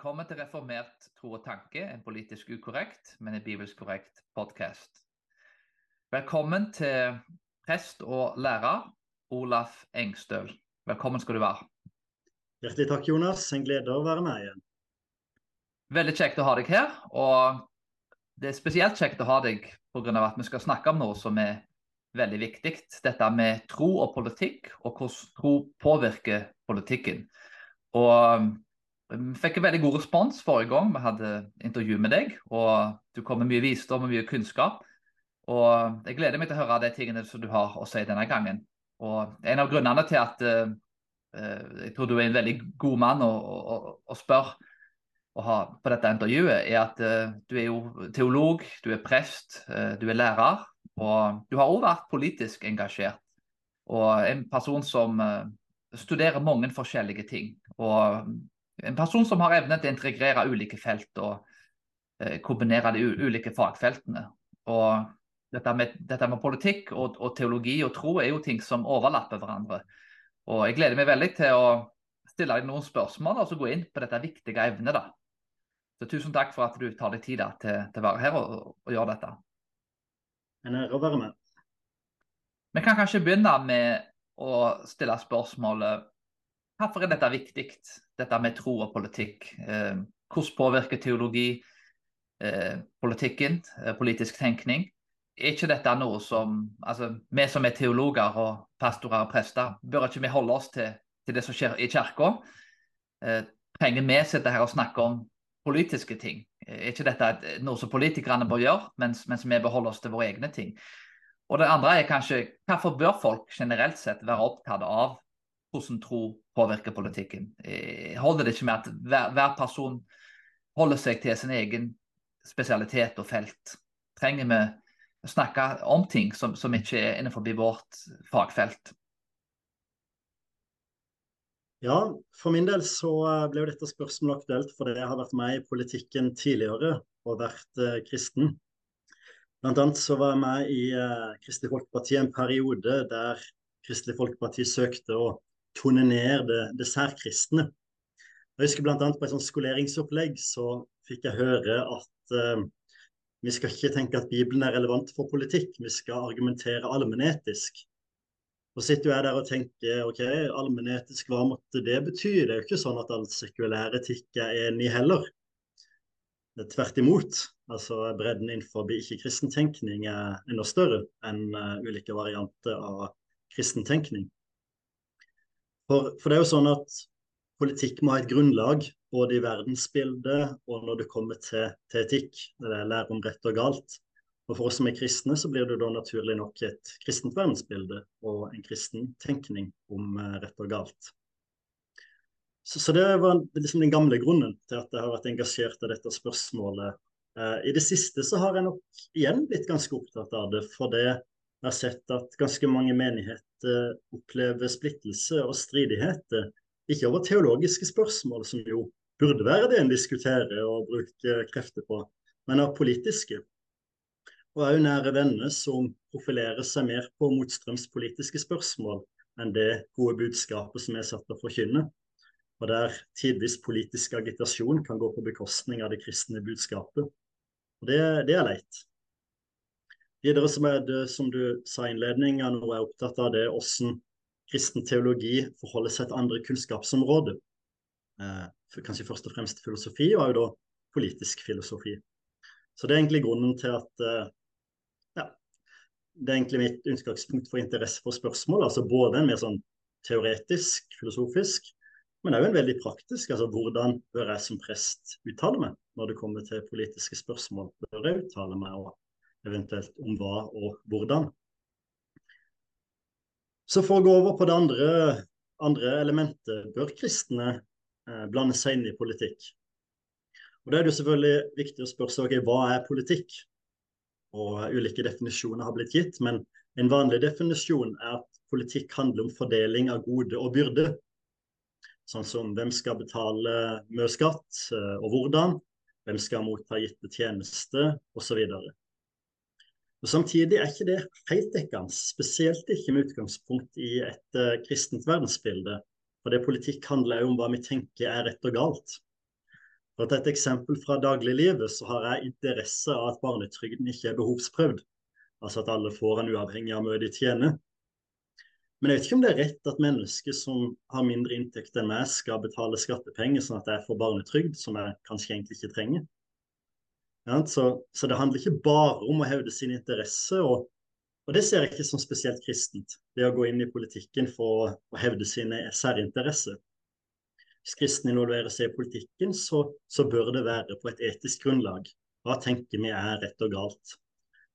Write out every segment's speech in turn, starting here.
Velkommen til Reformert tro og tanke, en politisk ukorrekt, men en bibelsk korrekt podkast. Velkommen til prest og lærer Olaf Engstøl. Velkommen skal du være. Hjertelig takk, Jonas. En glede å være med igjen. Veldig kjekt å ha deg her. Og det er spesielt kjekt å ha deg pga. at vi skal snakke om noe som er veldig viktig. Dette med tro og politikk, og hvordan tro påvirker politikken. Og vi fikk en veldig god respons forrige gang vi hadde intervju med deg. og Du kom med mye visdom og mye kunnskap. og Jeg gleder meg til å høre de tingene som du har å si denne gangen. Og En av grunnene til at uh, jeg tror du er en veldig god mann å, å, å spørre å ha på dette intervjuet, er at uh, du er jo teolog, du er prest, uh, du er lærer. Og du har òg vært politisk engasjert. Og en person som studerer mange forskjellige ting. Og en person som har evnen til å integrere ulike felt og eh, kombinere de ulike fagfeltene. Og dette med, dette med politikk og, og, teologi og tro er jo ting som overlapper hverandre. Og Jeg gleder meg veldig til å stille deg noen spørsmål og så gå inn på dette viktige evnet. da. Så Tusen takk for at du tar deg tid da, til, til, å være her og, og gjøre dette. En ære å være med. Vi kan kanskje begynne med å stille spørsmålet Hvorfor er dette viktig, dette med tro og politikk? Eh, hvordan påvirker teologi eh, politikken, eh, politisk tenkning? Er ikke dette noe som altså, Vi som er teologer og pastorer og prester, bør ikke vi holde oss til, til det som skjer i kirka? Trenger vi sitte her og snakke om politiske ting? Er ikke dette noe som politikerne bør gjøre, mens, mens vi bør holde oss til våre egne ting? Og det andre er kanskje hvorfor bør folk generelt sett være opptatt av hvordan tro påvirker politikken. Eh, holder det ikke med at hver, hver, person holder seg til sin egen spesialitet og felt? Trenger vi å snakke om ting som, som ikke er innenfor vårt fagfelt? Ja, for min del så eh, ble dette spørsmålet aktuelt fordi jeg har vært med i politikken tidligere og vært eh, kristen. Blant annet så var jeg med i eh, Kristelig Folkeparti en periode der Kristelig Folkeparti søkte å tone ned det, det særkristne. Jeg husker bl.a. på et sånt skoleringsopplegg så fikk jeg høre at uh, vi skal ikke tenke at Bibelen er relevant for politikk, vi skal argumentere allmennetisk. Så sitter jeg der og tenker ok, allmennetisk, hva måtte det bety? Det er jo ikke sånn at all sekulær etikk er enig heller. Er tvert imot. Altså Bredden innenfor ikke-kristen tenkning er enda større enn uh, ulike varianter av kristen tenkning. For, for, det er jo sånn at politikk må ha et grunnlag både i verdensbildet og når det kommer til, til etikk. Det er lære om rett og galt. Og For oss som er kristne, så blir det da naturlig nok et kristent verdensbilde og en kristen tenkning om uh, rett og galt. Så, så, det var liksom den gamle grunnen til at jeg har vært engasjert av dette spørsmålet. Eh, I det siste så har jeg nok igjen blitt ganske opptatt av det, for det jeg har sett at ganske mange menigheter opplever splittelse og stridigheter. Ikke over teologiske spørsmål, som jo burde være det en diskuterer og bruker krefter på, men av politiske. Og òg nære venner som profilerer seg mer på motstrømspolitiske spørsmål enn det gode budskapet som er satt til å forkynne. Og der tidvis politisk agitasjon kan gå på bekostning av det kristne budskapet. Og det, det er leit. Videre som er det, som du sa i innledningen, og er jeg opptatt av det hvordan kristen teologi forholder seg til andre kunnskapsområder. Eh, kanskje først og fremst filosofi, og da politisk filosofi. Så det er egentlig grunnen til at eh, ja, det er egentlig mitt utgangspunkt for interesse for spørsmål. altså Både en mer sånn teoretisk, filosofisk, men òg en veldig praktisk. altså Hvordan bør jeg som prest uttale meg når det kommer til politiske spørsmål? Bør jeg uttale meg, og eventuelt om hva og hvordan. Så for å gå over på det andre, andre elementet, bør kristne eh, blande seg inn i politikk? Og Da er det jo selvfølgelig viktig å spørre seg hva er politikk? Og Ulike definisjoner har blitt gitt, men en vanlig definisjon er at politikk handler om fordeling av gode og byrde. Sånn som hvem skal betale mye skatt, eh, og hvordan. Hvem skal motta gitte tjenester, osv. Og Samtidig er ikke det helt dekkende, spesielt ikke med utgangspunkt i et uh, kristent verdensbilde. For det politikk handler jo om hva vi tenker er rett og galt. For å ta et eksempel fra dagliglivet, så har jeg interesse av at barnetrygden ikke er behovsprøvd. Altså at alle får en uavhengig av mye de tjener. Men jeg vet ikke om det er rett at mennesker som har mindre inntekt enn meg, skal betale skattepenger sånn at jeg får barnetrygd, som jeg kanskje egentlig ikke trenger. Ja, så, så, det handler ikke bare om å hevde sin interesse, og, og, det ser jeg ikke som spesielt kristent. Det å gå inn i politikken for å, å hevde sine særinteresser. Hvis kristne involverer seg i politikken, så, så, bør det være på et etisk grunnlag. Hva tenker vi er rett og galt?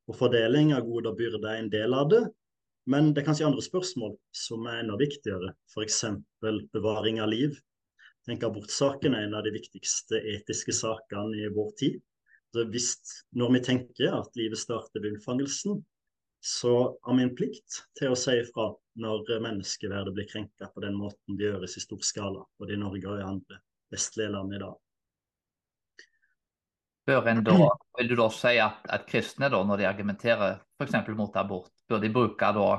Og Fordeling av gode og byrder er en del av det, men det er kanskje andre spørsmål som er enda viktigere, f.eks. bevaring av liv. Tenk Abortsaken er en av de viktigste etiske sakene i vår tid. Hvis, når vi tenker at livet starter ved unnfangelsen, så har vi en plikt til å si ifra når menneskeverdet blir krenka på den måten det gjøres i stor skala, både i Norge og i andre vestlige land i dag. Bør en da, vil du da si at, at kristne, da, når de argumenterer f.eks. mot abort, bør de bruke da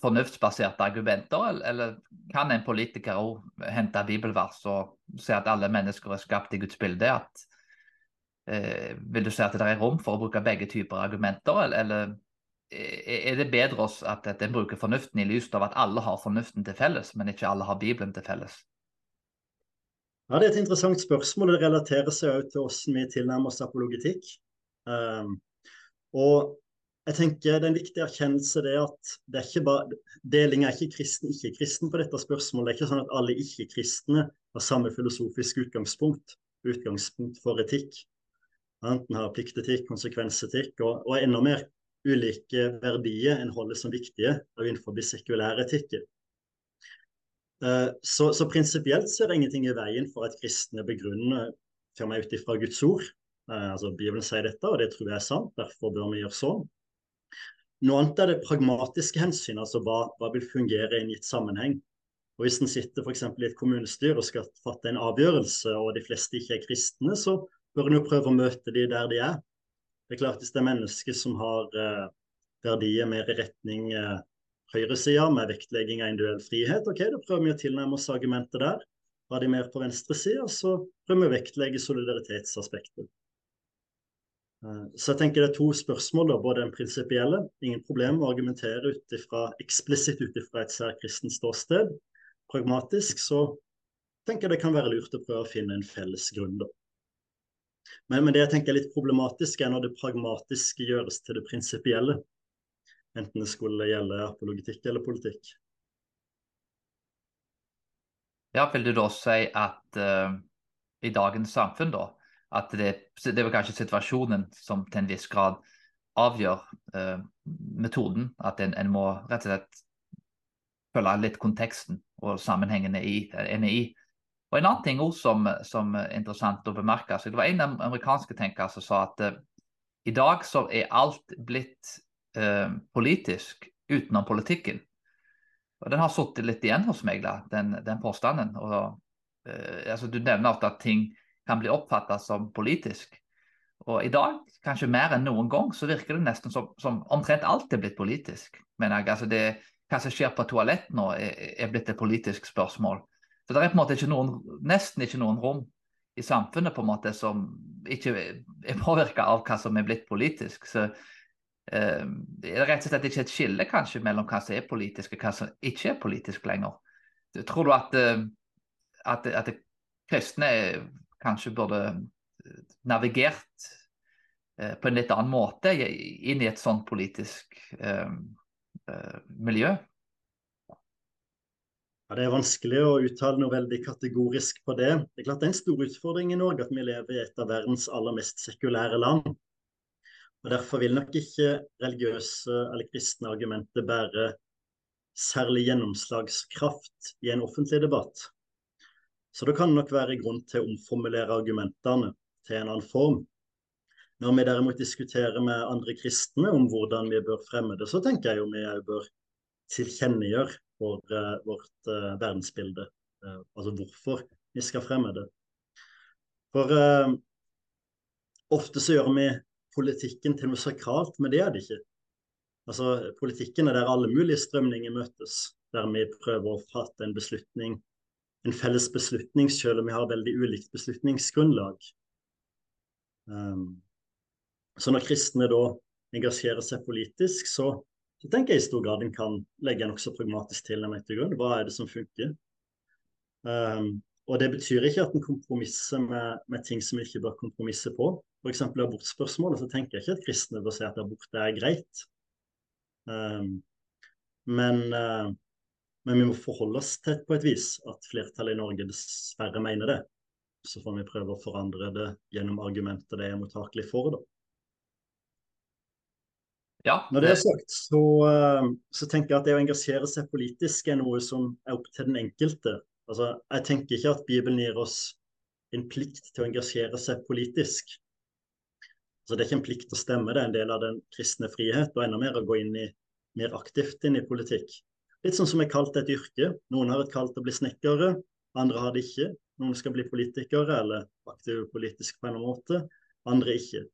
fornuftsbaserte argumenter, eller kan en politiker òg hente bibelvers og si at alle mennesker er skapt i Guds bilde? At, vil du si at det er rom for å bruke begge typer argumenter, eller, eller er det bedre at, en bruker fornuften i lys av at alle har fornuften til felles, men ikke alle har Bibelen til felles? Ja, Det er et interessant spørsmål. Det relaterer seg også til hvordan vi tilnærmer oss apologetikk. Um, og jeg tenker Det er en viktig erkjennelse det at det er ikke bare, deling er ikke kristen ikke-kristen på dette spørsmålet. Det er ikke sånn at alle ikke-kristne har samme filosofisk utgangspunkt, utgangspunkt for etikk. Enten har pliktetikk, konsekvensetikk og, og, enda mer ulike verdier enn holder som viktige innenfor sekulær etikken. Uh, så, så prinsipielt så er det ingenting i veien for at kristne begrunner til meg ut ifra Guds ord. Uh, altså Bibelen sier dette, og det tror jeg er sant. Derfor bør vi gjøre sånn. Noe annet er det pragmatiske hensyn, altså hva, hva vil fungere i en gitt sammenheng. Og Hvis en sitter f.eks. i et kommunestyre og skal fatte en avgjørelse, og de fleste ikke er kristne, så bør en jo prøve å møte de der de er. Det er klart Hvis det er mennesker som har eh, verdier mer i retning eh, høyresida, med vektlegging av individuell frihet, ok, da prøver vi å tilnærme oss argumentet der. Har de mer på venstresida, så prøver vi å vektlegge solidaritetsaspektet. Eh, så jeg tenker det er to spørsmål, da, både den prinsipielle, ingen problem å argumentere utifra, eksplisitt ut ifra et særkristent ståsted. Pragmatisk så tenker jeg det kan være lurt å prøve å finne en felles grunn. da. Men, men, det jeg tenker er litt problematisk, er når det pragmatiske gjøres til det prinsipielle. Enten det skulle gjelde apologetikk eller politikk. Ja, Vil du da si at uh, i dagens samfunn, da, at det, det er kanskje situasjonen som til en viss grad avgjør uh, metoden. At en, en, må rett og slett følge litt konteksten og sammenhengene i, en er i. Og En annen ting også som, som er interessant å bemerke, seg, det var en amerikanske tenker som sa at uh, i dag så er alt blitt uh, politisk utenom politikken. Og Den har sittet litt igjen hos meg, da, den, den påstanden. Og, uh, altså, du nevner ofte at ting kan bli oppfattet som politisk. Og i dag, kanskje mer enn noen gang, så virker det nesten som, som omtrent alt er blitt politisk. Men altså det, hva som skjer på toalett nå, er, er, blitt et politisk spørsmål. Så det er på en måte ikke noen, nesten ikke noen rom i samfunnet på en måte som ikke er påvirka av hva som er blitt politisk. Så eh, det er rett og slett ikke et skille kanskje mellom hva som er politisk og hva som ikke er politisk lenger. Tror du at, eh, at, at kristne kanskje burde eh, navigert eh, på en litt annen måte inn i et sånt politisk eh, miljø? Ja, Det er vanskelig å uttale noe veldig kategorisk på det. Det er klart det er en stor utfordring i Norge at vi lever i et av verdens aller mest sekulære land. Og Derfor vil nok ikke religiøse eller kristne argumenter bære særlig gjennomslagskraft i en offentlig debatt. Så det kan nok være grunn til å omformulere argumentene til en annen form. Når vi derimot diskuterer med andre kristne om hvordan vi bør fremme det, så tenker jeg jo vi òg bør tilkjennegjøre for, uh, vårt uh, verdensbilde. Uh, altså hvorfor vi skal fremme det. For ofte så gjør vi politikken til noe sakralt, men det er det ikke. Altså, Politikken er der alle mulige strømninger møtes, der vi prøver å fatte en beslutning en felles beslutning, selv om vi har veldig ulikt beslutningsgrunnlag. Um, så når kristne da engasjerer seg politisk, så, så tenker jeg i stor grad en kan legge en også pragmatisk tilnærming til grunn. Hva er det som funker? Um, og det betyr ikke at en kompromisser med, med, ting som vi ikke bør kompromisse på. F.eks. abortspørsmålet, så tenker jeg ikke at kristne bør si at abort er greit. Um, men, uh, men, vi må forholde oss til på et vis at flertallet i Norge dessverre mener det. Så får vi prøve å forandre det gjennom argumenter det er mottakelig for. da. Ja, Når det er sagt, så, eh, så, tenker jeg at det å engasjere seg politisk er noe som er opp til den enkelte. Altså, jeg tenker ikke at Bibelen gir oss en plikt til å engasjere seg politisk. Altså, det er ikke en plikt å stemme, det er en del av den kristne frihet, og enda mer å gå inn i, mer aktivt inn i politikk. Litt sånn som er kalt et yrke. Noen har et kall til å bli snekkere, andre har det ikke. Noen skal bli politikere eller aktive politisk på en måte, andre ikke.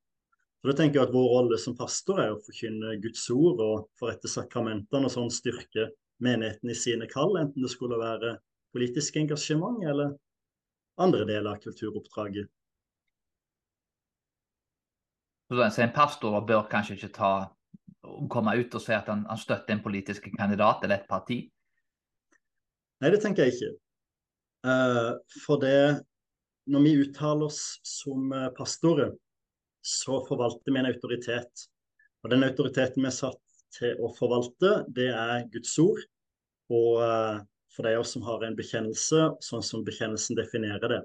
Så da tenker jeg at Vår rolle som pastor er å forkynne Guds ord og forrette sakramentene og sånn styrke menigheten i sine kall, enten det skulle være politisk engasjement eller andre deler av kulturoppdraget. Så En pastor bør kanskje ikke ta, komme ut og si at han, han støtter en politisk kandidat eller et parti? Nei, det tenker jeg ikke. Uh, for det Når vi uttaler oss som eh, pastorer, så forvalter vi en autoritet. Og den autoriteten vi er satt til å forvalte, det er Guds ord. Og eh, for de av oss som har en bekjennelse, sånn som bekjennelsen definerer det.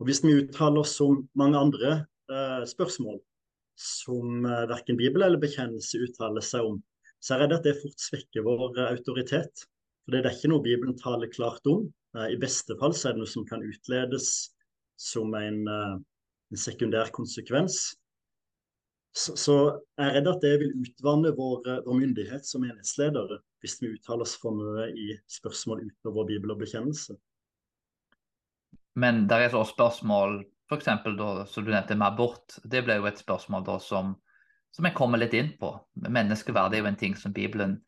Og Hvis vi uttaler oss om mange andre eh, spørsmål som eh, verken Bibel eller bekjennelse uttaler seg om, så er jeg redd at det fort svekker vår autoritet. For Det er ikke noe Bibelen taler klart om. I beste fall så er det noe som kan utledes som en, eh, en sekundær konsekvens. Så, så, jeg er redd at det vil utvanne vår, vår myndighet som menighetsledere hvis vi uttaler oss for mye i spørsmål utover Bibel og bekjennelse. Men der er også spørsmål f.eks. som du nevnte med abort. Det ble jo et spørsmål da som, som jeg kommer litt inn på. Menneskeverd er jo en ting som Bibelen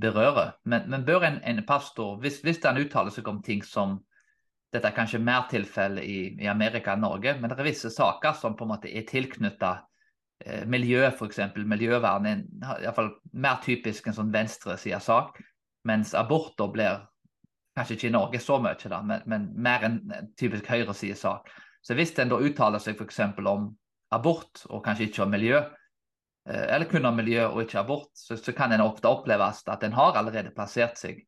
berører. Men, men bør en, en pastor, hvis, hvis, han uttaler seg om ting som Dette er kanskje mer tilfelle i, i, Amerika enn Norge, men det er visse saker som på en måte er tilknyttet eh, miljø, f.eks. Miljøvern er iallfall mer typisk en sånn venstresidesak. Mens aborter blir kanskje ikke i Norge så mye, da, men, men mer en typisk høyresidesak. Så hvis en da uttaler seg f.eks. om abort, og kanskje ikke om miljø, Eh, eller kun om miljø og ikke abort, så, så kan en ofte oppleves at en har allerede plassert seg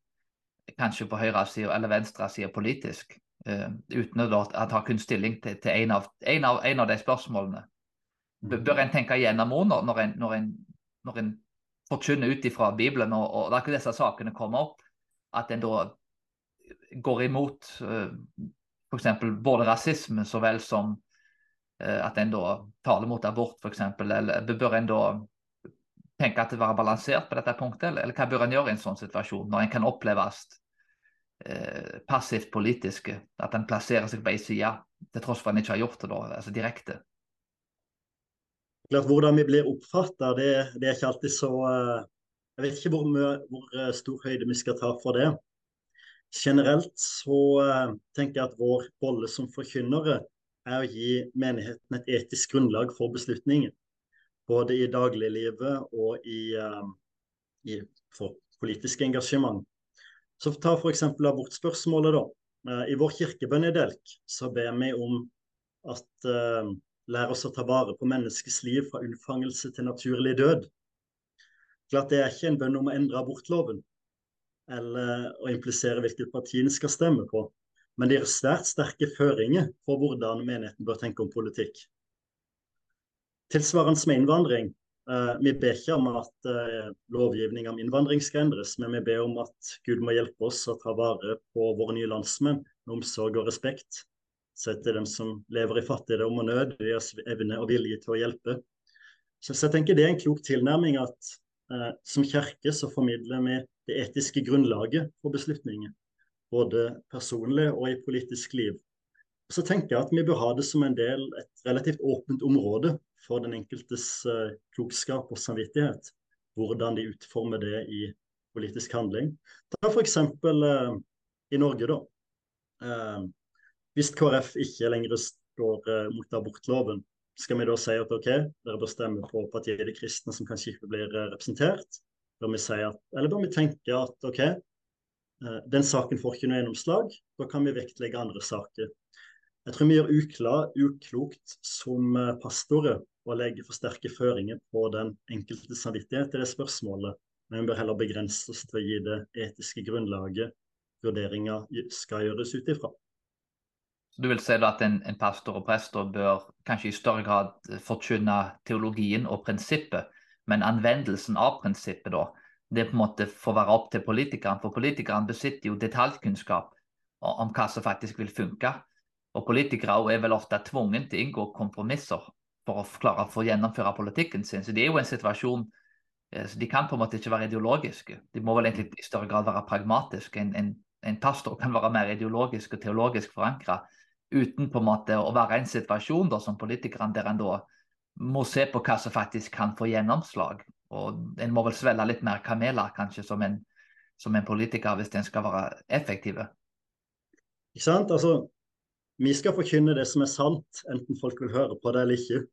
kanskje på høyresida eller venstre side politisk, uh, uten å ta kun stilling til, til en, av, en, av, en, av, de spørsmålene. Bør en tenke gjennom henne når en, når en, når en forkynner ut ifra Bibelen, og, og der disse sakene kommer opp, at en da går imot uh, f.eks. både rasisme så vel som uh, at en da taler mot abort, f.eks. Eller bør en da tenke at det var balansert på dette punktet, eller, eller hva bør en gjøre i en sånn situasjon, når en kan oppleves eh, passivt politiske, at en plasserer seg på ei side, til tross for at en ikke har gjort det da, altså direkte? Klart, Hvordan vi blir oppfatta, det, det, er ikke alltid så uh, Jeg vet ikke hvor, hvor uh, stor høyde vi skal ta for det. Generelt så tenker jeg at vår rolle som forkynnere er å gi menigheten et etisk grunnlag for beslutningen. Både i dagliglivet og i, i for politisk engasjement. Så ta f.eks. abortspørsmålet. da. Uh, I vår kirkebønn i Delk så ber vi om at uh, lære oss å ta vare på menneskets liv fra unnfangelse til naturlig død. Klart Det er ikke en bønn om å endre abortloven eller å implisere hvilket parti en skal stemme på. Men det gir svært sterke føringer for hvordan menigheten bør tenke om politikk. Tilsvarende med innvandring. Uh, vi ber ikke om at uh, lovgivning om innvandring skal endres, men vi ber om at Gud må hjelpe oss å ta vare på våre nye landsmenn med omsorg og respekt. Sette dem som lever i fattigdom og nød, deres evne og vilje til å hjelpe. Så jeg tenker Det er en klok tilnærming at eh, som kirke så formidler vi det etiske grunnlaget for beslutninger både personlig og i politisk liv. Så tenker jeg at vi bør ha det som en del, et relativt åpent område for den enkeltes uh, klokskap og samvittighet. Hvordan de utformer det i politisk handling. Ta f.eks. Eh, i Norge, da. eh, Hvis KrF ikke lenger står eh, mot abortloven, skal vi da si at OK, dere bør stemme på partiet De kristne, som kanskje ikke blir eh, representert? Bør vi si at, eller bør vi tenke at OK, eh, den saken får ikke noe gjennomslag, da kan vi vektlegge andre saker. Jeg tror vi gjør ukla, uklokt som eh, pastorer å legge for sterke føringer på den enkelte samvittighet i det spørsmålet. Men vi bør heller begrense oss til å gi det etiske grunnlaget vurderinga skal gjøres ut ifra. Du vil si at en, en pastor og prester bør kanskje i større grad forkynne teologien og prinsippet, men anvendelsen av prinsippet da, det på en måte får være opp til politikeren, For politikeren besitter jo detaljkunnskap om hva som faktisk vil funke. Og politikere er vel ofte tvunget til å inngå kompromisser for å klare å gjennomføre politikken sin. Så de er jo en situasjon eh, så De kan på en måte ikke være ideologiske. De må vel egentlig i større grad være pragmatiske. En, en, en pastor kan være mer ideologisk og teologisk forankra uten på en måte å være i en situasjon da, som politikerne der en da må se på hva som faktisk kan få gjennomslag. Og en må vel svelge litt mer kameler kanskje som en, som en politiker hvis en skal være effektiv. Ikke sant? Altså, vi skal forkynne det som er sant, enten folk vil høre på det eller ikke.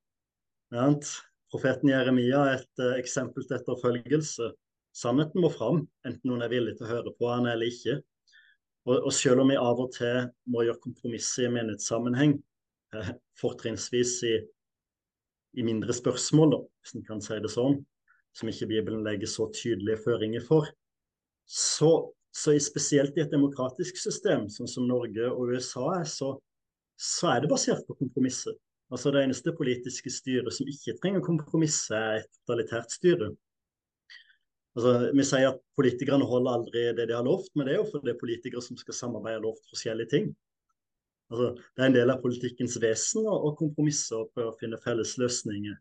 Profeten Jeremia er et uh, eksempel til etterfølgelse. Sannheten må fram, enten noen er villig til å høre på han eller ikke. Og, og selv om vi av og til må gjøre kompromisser i menighetssammenheng, eh, fortrinnsvis i, i, mindre spørsmål, da, hvis en kan si det sånn, som ikke Bibelen legger så tydelige føringer for, så, så spesielt i et demokratisk system, sånn som Norge og USA er, så, så er det basert på kompromisser. Altså Det eneste politiske styret som ikke trenger kompromisse, er et totalitært styre. Altså, vi sier at politikerne holder aldri det de har lovt, men det er jo fordi det er politikere som skal samarbeide og lovt forskjellige ting. Altså, det er en del av politikkens vesen å kompromisse og prøve å finne felles løsninger.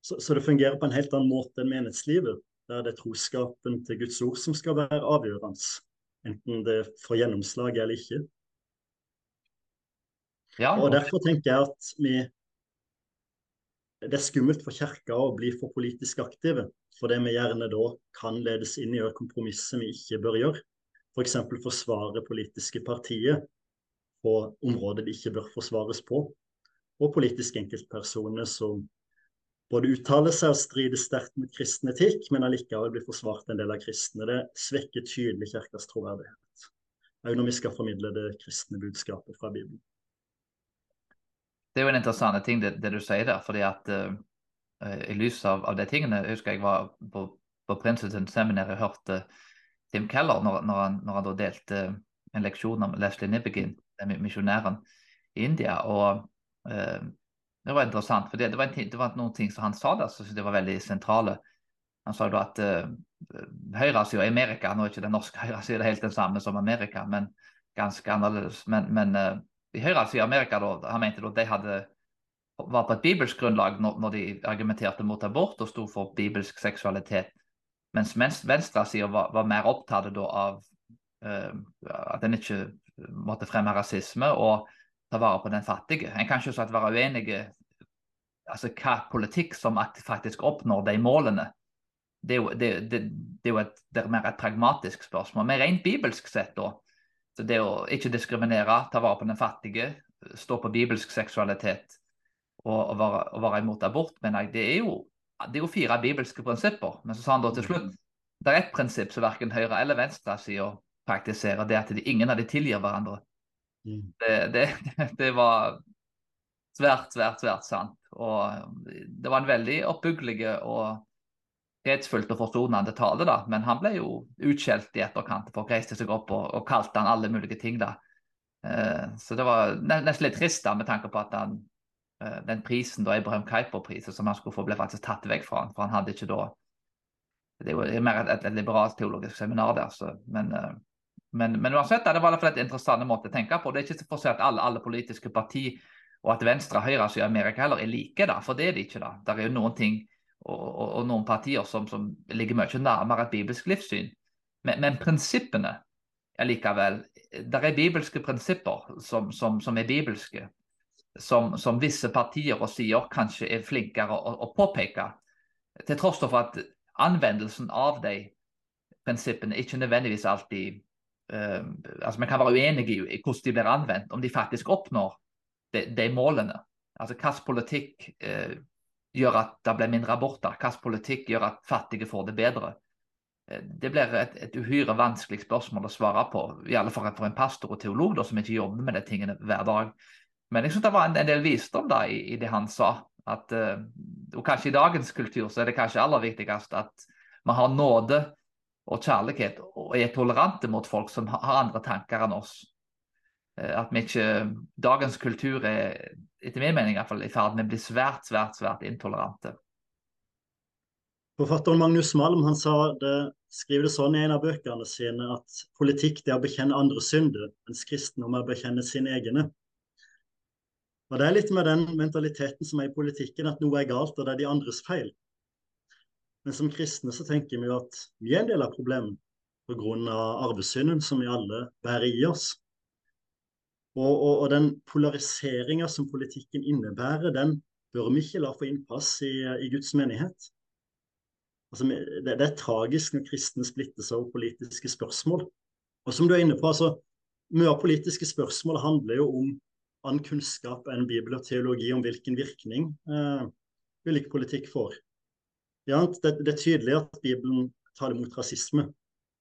Så, så, det fungerer på en helt annen måte enn menighetslivet, der det er troskapen til Guds ord som skal være avgjørende. Enten det får gjennomslag eller ikke. Ja, og Derfor tenker jeg at vi det er skummelt for kirka å bli for politisk aktive. Fordi vi gjerne da kan ledes inn i å gjøre kompromisser vi ikke bør gjøre. F.eks. For forsvare politiske partier på områder de ikke bør forsvares på. Og politiske enkeltpersoner som både uttaler seg og strider sterkt mot kristen etikk, men allikevel blir forsvart en del av kristne. Det svekker tydelig kirkas troverdighet. Òg når vi skal formidle det kristne budskapet fra Bibelen det er jo en interessant ting det, det du sier der. fordi at uh, I lys av, av, de tingene Jeg husker jeg var på, på Princeton Seminar og hørte Tim Keller når, når, han, når han, da delte en leksjon om Leslie Nibbegin, misjonæren i India. og uh, Det var interessant, for det, det, var en, det, var noen ting som han sa der som det var veldig sentrale. Han sa da at uh, høyresida i Amerika Nå er ikke den norske høyresida helt den samme som Amerika, men ganske annerledes. men, men uh, i høyresida i Amerika da, han mente at de hadde, var på et bibelsk grunnlag når, når de argumenterte mot abort og sto for bibelsk seksualitet. Mens venstresida var, var mer opptatt av uh, at en ikke måtte fremme rasisme og ta vare på den fattige. En kan selvsagt være uenige altså hva politikk som faktisk oppnår de målene. Det er jo, det, det, det er jo et, er mer et pragmatisk spørsmål. Men rent bibelsk sett, da, så det å ikke diskriminere, ta vare på den fattige, stå på bibelsk seksualitet og, og, være, og være, imot abort, mener jeg, det er, jo, det er jo fire bibelske prinsipper. Men så sa han da til slutt det er ett prinsipp som verken høyre- eller venstresida praktiserer, det er at de, ingen av de tilgir hverandre. Mm. Det, det, det, var svært, svært, svært sant. Og det var en veldig oppbyggelig og fredsfullt og forsonende tale, da. Men han ble jo utskjelt i etterkant for å reise seg opp og, og kalte han alle mulige ting, da. Eh, så det var nesten litt trist da, med tanke på at han, eh, den prisen, da, Abraham Kuyper-prisen, som han skulle få, ble faktisk tatt vekk fra han, for han hadde ikke da Det er jo mer et, et, liberalt teologisk seminar der, så men, eh, men, men uansett, det var i hvert fall et interessant måte å tenke på. Det er ikke for å si at alle, alle politiske parti og at venstre og høyre i Amerika heller er like, da, for det er de ikke. da. Det er jo noen ting og, og, og noen partier som, som, ligger mye nærmere et bibelsk livssyn. Men, men prinsippene er likevel Det er bibelske prinsipper som, som, som er bibelske, som, visse partier og sider kanskje er flinkere å, å, påpeke. Til tross for at anvendelsen av de prinsippene ikke nødvendigvis alltid uh, altså Vi kan være uenige i, i, hvordan de blir anvendt, om de faktisk oppnår de, de målene. Altså Hvilken politikk uh, gjør at det blir mindre aborter? Hvilken politikk gjør at fattige får det bedre? Uh, det blir et, et, uhyre vanskelig spørsmål å svare på, i alle fall for en pastor og teolog da, som ikke jobber med de tingene hver dag. Men jeg synes det var en, en del visdom da i, i, det han sa. At, og kanskje i dagens kultur så er det kanskje aller viktigst at vi har nåde og kjærlighet og er tolerante mot folk som har andre tanker enn oss. Eh, at vi ikke Dagens kultur er etter min mening i, hvert fall, i ferd med å bli svært, svært, svært intolerante. Forfatteren Magnus Malm han sa det, skriver det sånn i en av bøkene sine at politikk det er å bekjenne andre synder, mens kristendom er å bekjenne sine egne. Og Det er litt med den mentaliteten som er i politikken, at noe er galt og det er de andres feil. Men som kristne så tenker vi jo at vi er en del av problemet pga. arvesynden som vi alle bærer i oss. Og, og, og den polariseringa som politikken innebærer, den bør vi ikke la få innpass i, i Guds menighet. Altså, det, det, er tragisk når kristne splitter seg over politiske spørsmål. Og som du er inne på, altså, Mye av politiske spørsmål handler jo om annen kunnskap enn bibel og teologi om hvilken virkning eh, ulik politikk får. Ja, det, det, er tydelig at Bibelen tar imot rasisme.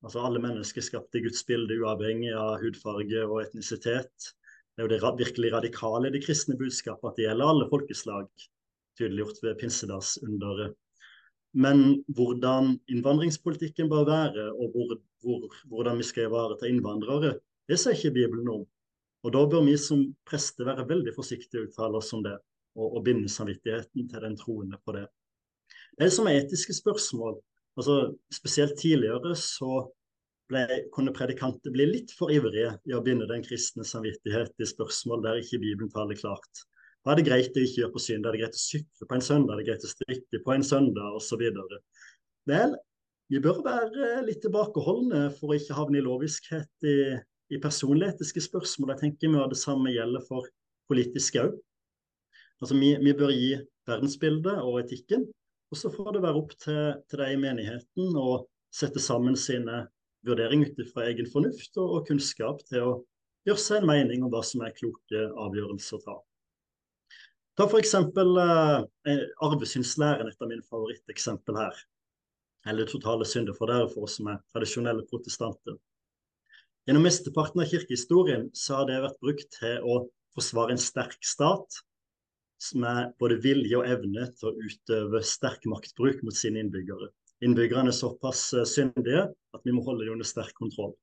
Altså Alle mennesker skapte i Guds bilde, uavhengig av hudfarge og etnisitet. Det er jo det virkelig radikale i det kristne budskapet, at det gjelder alle folkeslag. Tydeliggjort ved pinsedagsunderet. Men hvordan innvandringspolitikken bør være, og hvor, hvor, hvordan vi skal ivareta innvandrere, det sier ikke Bibelen om. Og Da bør vi som prester være veldig forsiktige og uttale oss om det, og, og binde samvittigheten til den troende på det. Det er som etiske spørsmål. Altså, spesielt tidligere så ble, kunne predikanter bli litt for ivrige i å binde den kristne samvittighet i spørsmål der ikke Bibelen taler klart. Hva er det greit å ikke gjøre på synd? Er det greit å sykle på en søndag? Er det greit å strikke på en søndag? Osv. Vel, vi bør være litt tilbakeholdne for å ikke havne i loviskhet i, i personlige spørsmål. Jeg tenker mye av det samme gjelder for politiske òg. Altså, vi, vi, bør gi verdensbildet og etikken og så får det være opp til, til de i menigheten å sette sammen sine vurderinger ut fra egen fornuft og, og, kunnskap til å gjøre seg en mening om hva som er kloke avgjørelser å ta. Ta f.eks. Eh, arvesynslæren, et av mine favoritteksempel her. Eller totale syndefordære for oss som er tradisjonelle protestanter. Gjennom mesteparten av kirkehistorien så har det vært brukt til å forsvare en sterk stat med både vilje og evne til å utøve sterk maktbruk mot sine innbyggere. Innbyggerne er såpass eh, syndige at vi må holde dem under sterk kontroll.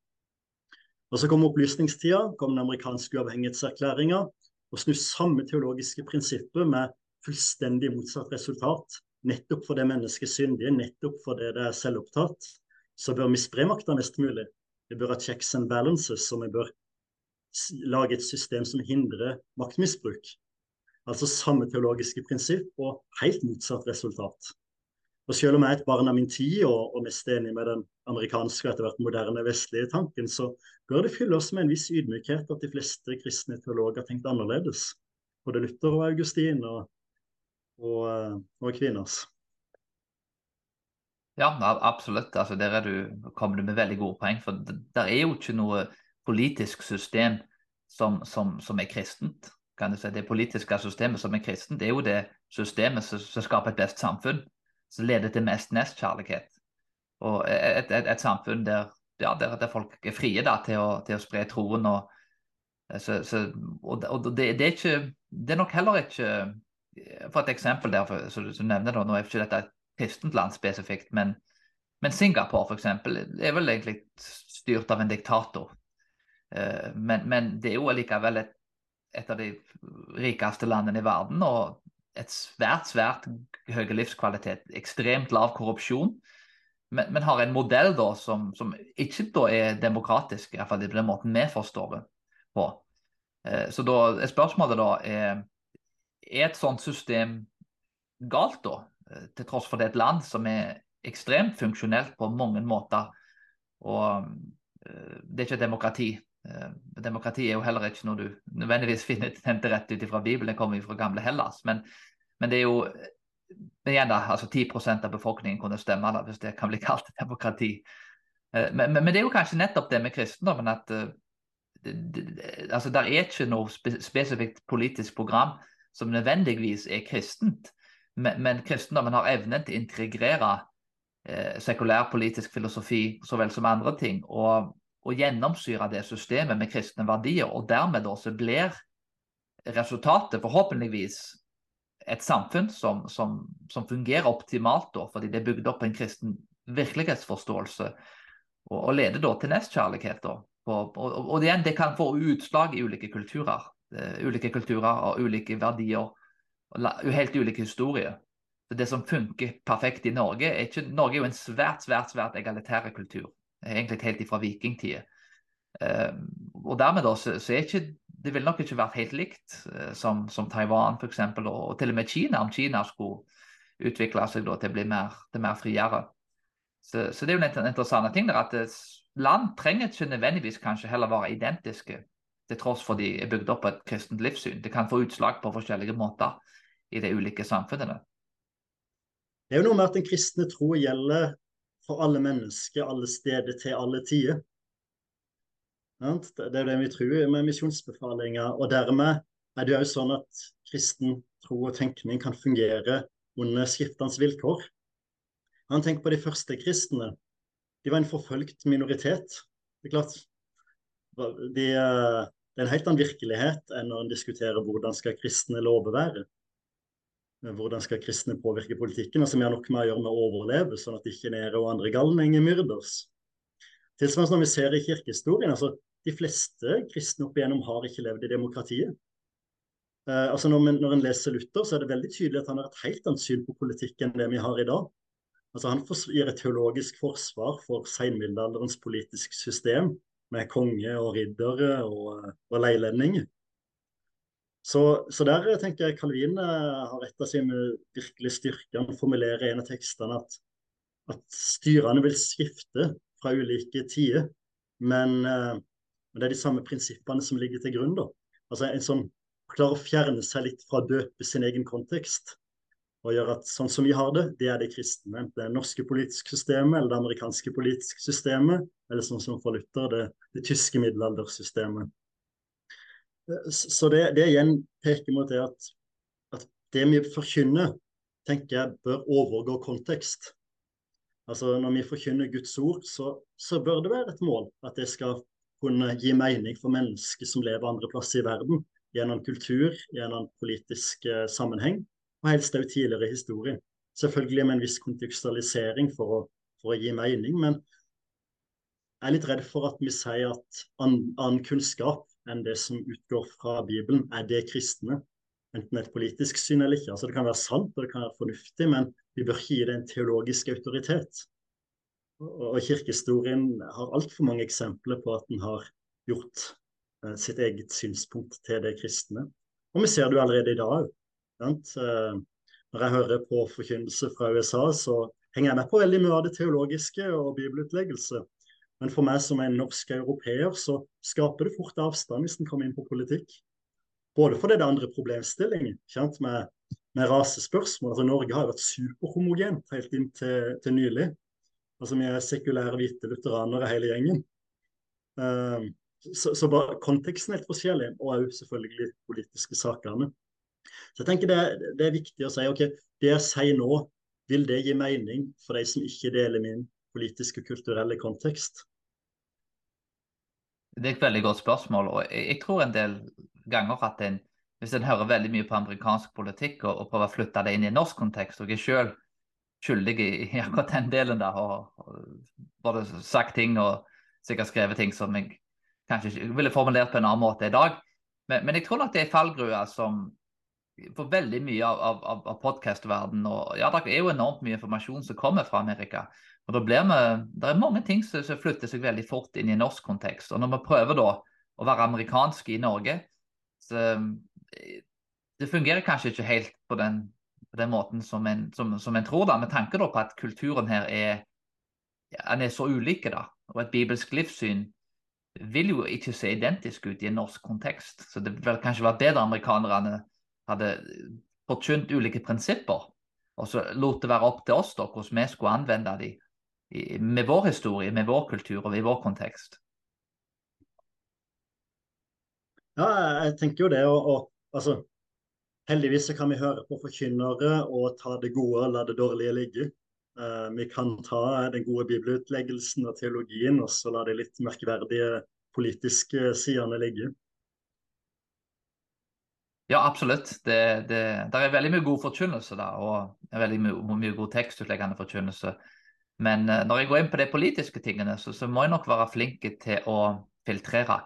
Og Så kom opplysningstida, kom den amerikanske uavhengighetserklæringa, og snu samme teologiske prinsipper med fullstendig motsatt resultat. Nettopp fordi mennesket er syndige, nettopp fordi det er selvopptatt, så bør vi spre makta mest mulig. Vi bør ha checks and balances, og vi bør lage et system som hindrer maktmisbruk. Altså samme teologiske prinsipp og helt motsatt resultat. Og Selv om jeg er et barn av min tid og, og mest enig med den amerikanske og etter hvert moderne vestlige tanken, så bør det fylle oss med en viss ydmykhet at de fleste kristne teologer har tenkt annerledes. Både Luther og Augustin og, og, og kvinners. Ja, absolutt. Altså, der du, kommer du med veldig gode poeng. For det, der er jo ikke noe politisk system som, som, som er kristent si, det politiske systemet som er kristent, det er jo det systemet som, som skaper et best samfunn. Som leder til mest nestkjærlighet. Og et, et, et samfunn der, ja, der, der, folk er frie da, til, å, til å spre troen. Og, så, så, og, og det, det, er ikke, det er nok heller ikke For et eksempel der, så, så nevner du, nå er ikke dette et kristent land spesifikt, men, men Singapore f.eks. er vel egentlig styrt av en diktator. Uh, men, men, det er jo allikevel et et av de rikeste landene i verden. Og et svært, svært høy livskvalitet. Ekstremt lav korrupsjon. Men, men har en modell da som, som ikke da er demokratisk, iallfall på den måten vi forstår det på. Eh, så da er spørsmålet da er, er et sånt system galt, da? Eh, til tross for det er et land som er ekstremt funksjonelt på mange måter. Og eh, det er ikke et demokrati. Eh, demokrati er jo heller ikke noe du nødvendigvis finner hentet rett ut fra Bibelen, det kommer jo fra gamle Hellas. Men, men, det er jo men igjen da, altså 10% av befolkningen kunne stemme, da, hvis det kan bli kalt demokrati. Eh, men, men, men, det er jo kanskje nettopp det med kristendommen at uh, det, det, altså, der er ikke noe spe spesifikt politisk program som nødvendigvis er kristent. Men kristendommen har evnen til å integrere eh, sekulær politisk filosofi så vel som andre ting, og, og gjennomsyre det systemet med kristne verdier. Og dermed også blir resultatet forhåpentligvis et samfunn som, som, som fungerer optimalt, da, fordi det er bygd opp en kristen virkelighetsforståelse og, og leder da til nestkjærlighet. da. Og, og, og, igjen, det kan få utslag i ulike kulturer. Uh, ulike kulturer og ulike verdier. Og helt ulike historier. Det som funker perfekt i Norge er ikke, Norge er jo en svært svært, svært egalitær kultur. Egentlig helt ifra vikingtider. Uh, og dermed da, så, så, er ikke det ville nok ikke vært helt likt uh, som, som Taiwan f.eks. Og, til og med Kina, om Kina skulle utvikle seg da, til å bli mer, mer friere. Så, så, det er jo en interessant ting der at land trenger ikke nødvendigvis kanskje heller være identiske, til tross for de er bygd opp på et kristent livssyn. Det kan få utslag på forskjellige måter i de ulike samfunnene. Det er jo noe med at den kristne tro gjelder for alle mennesker, alle steder, til alle tider. Det er det vi tror med misjonsbefalinger. Og dermed er det jo sånn at kristen tro og tenkning kan fungere under skiftende vilkår. Han tenker på de første kristne. De var en forfølgt minoritet. Det er klart, de, eh, det er en helt annen virkelighet enn når en diskuterer hvordan skal kristne lover være. Hvordan skal kristne påvirke politikken, og som har nok med å gjøre med å overleve, sånn at ikke Nere og andre galninger myrdes. Tilsvarende når vi ser i kirkehistorien, altså de fleste kristne opp igjennom har ikke levd i demokratiet. Eh, altså når, når en leser Luther, så er det veldig tydelig at han har et helt annet syn på politikk enn det vi har i dag. Altså Han gir et teologisk forsvar for seinmiddelalderens politiske system, med konge og riddere og, og leilendinger. Så, så, der tenker jeg Calvin eh, har et av sine virkelig styrker. Han formulerer en av tekstene at, at styrene vil skifte fra ulike tider, men, uh, men, det er de samme prinsippene som ligger til grunn. da. Altså en som klarer å fjerne seg litt fra å døpe sin egen kontekst og gjøre at sånn som vi har det, det er det kristne. Enten det norske politiske systemet eller det amerikanske politiske systemet, eller sånn som for Luther, det, det tyske middelaldersystemet. Så det, det, igjen peker mot det at, at det vi forkynner, tenker jeg bør overgå kontekst. Altså Når vi forkynner Guds ord, så, så, bør det være et mål at det skal kunne gi mening for mennesker som lever andre plasser i verden, gjennom kultur, gjennom politisk eh, sammenheng og helst òg tidligere historie. Selvfølgelig med en viss kontekstualisering for å, for å, gi mening, men jeg er litt redd for at vi sier at annen kunnskap enn det som utgår fra Bibelen, er det kristne. Enten et politisk syn eller ikke. Altså Det kan være sant og det kan være fornuftig, men vi bør ikke gi det en teologisk autoritet. Og, Kirkehistorien har altfor mange eksempler på at den har gjort eh, sitt eget synspunkt til det kristne. Og vi ser det jo allerede i dag. Eh, når jeg hører på forkynnelse fra USA, så henger jeg med på veldig mye av det teologiske og bibelutleggelse. Men for meg som en norsk europeer, så skaper det fort avstand hvis en kommer inn på politikk. Både fordi det er andre problemstillinger kjent med, med rasespørsmål. Altså, Norge har vært superhomogent helt inn til, til nylig. Altså, Vi er sekulære hvite lutheranere hele gjengen. Uh, så, så bare, konteksten er helt forskjellig, og òg selvfølgelig politiske sakene. Så jeg tenker det, det, er viktig å si ok, det jeg sier nå, vil det gi mening for de som ikke deler min politiske og kulturelle kontekst? Det er et veldig godt spørsmål. og Jeg, tror en del ganger at en, hvis en hører veldig mye på amerikansk politikk og, og prøver å flytte det inn i en norsk kontekst, og jeg selv skyldig i, akkurat den delen der, og, og både sagt ting og sikkert skrevet ting som jeg kanskje ikke ville formulert på en annen måte i dag. Men, men jeg tror nok det er fallgruer som for veldig mye av, av, av podkastverdenen. Ja, det er jo enormt mye informasjon som kommer fra Amerika. Og da blir vi, Det er mange ting som, som flytter seg veldig fort inn i norsk kontekst. Og når vi prøver da å være amerikanske i Norge, så det fungerer kanskje ikke helt på den, på den måten som en, som, som en, tror, da, med tanke da på at kulturen her er, ja, er så ulike. Og et bibelsk livssyn vil jo ikke se identisk ut i en norsk kontekst. Så det ville kanskje vært bedre amerikanerne hadde forkynt ulike prinsipper, og så lot det være opp til oss da, hvordan vi skulle anvende dem med vår historie, med vår kultur og i vår kontekst. Ja, jeg tenker jo det. Og, og altså, heldigvis så kan vi høre på forkynnere og ta det gode og la det dårlige ligge. Uh, vi kan ta den gode bibelutleggelsen og teologien og så la de litt merkverdige politiske sidene ligge. Ja, absolutt. Det, det, det, er veldig mye god forkynnelse der, og veldig mye, mye god tekstutleggende forkynnelse. Men uh, når jeg går inn på de politiske tingene, så, så, må jeg nok være flink til å filtrere.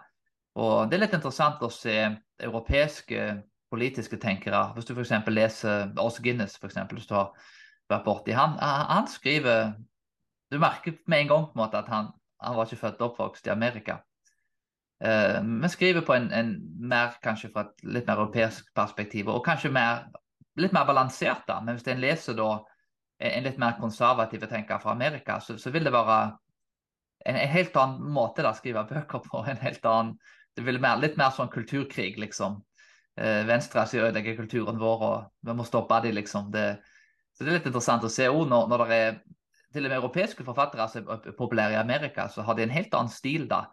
Og Det er litt interessant å se europeiske politiske tenkere. Hvis du f.eks. leser Oss Guinness, for eksempel, hvis du har vært borti han, han skriver Du merker med en gang på en måte at han, han var ikke født og oppvokst i Amerika. Uh, vi skriver på en, en, mer, kanskje fra et litt mer europeisk perspektiv, og kanskje mer, litt mer balansert. da, Men hvis en leser da en litt mer konservativ tenker fra Amerika, så, så vil det være en, en, helt annen måte å skrive bøker på. en helt annen, Det vil være litt mer sånn kulturkrig, liksom. Venstre Venstresida ødelegger kulturen vår, og vi må stoppe dem, liksom. Det, så det er litt interessant å se òg når, når det er til og med europeiske forfattere som er populære i Amerika, så har de en helt annen stil da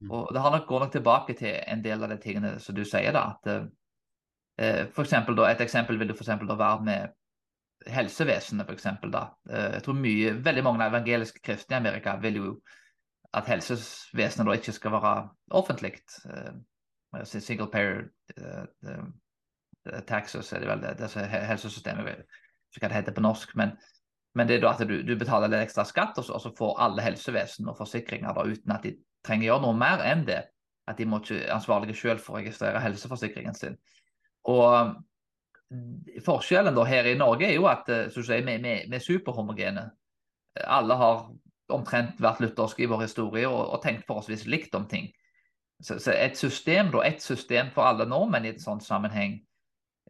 Mm. Og Det har nok, går nok tilbake til en del av de tingene som du sier. da, at eh, for eksempel, da, Et eksempel vil du for eksempel, da, være med helsevesenet. Da. Eh, jeg tror mye, Veldig mange evangeliske kristne i Amerika vil jo at helsevesenet da ikke skal være offentlig. Eh, single payer eh, taxes er det vel det, det helsesystemet. Hva det heter på norsk. men men det er da at du, du betaler litt ekstra skatt, og så, og så får alle helsevesen og forsikringer da, uten at de trenger gjøre noe mer enn det. At de må ikke ansvarlige selv for å registrere helseforsikringen sin. Og Forskjellen her i Norge er jo at eh, så si, vi, vi, vi er superhomogene. Alle har omtrent vært lutherske i vår historie og, og tenkt forholdsvis likt om ting. Så, så, et system da, et system for alle nordmenn i et sånt sammenheng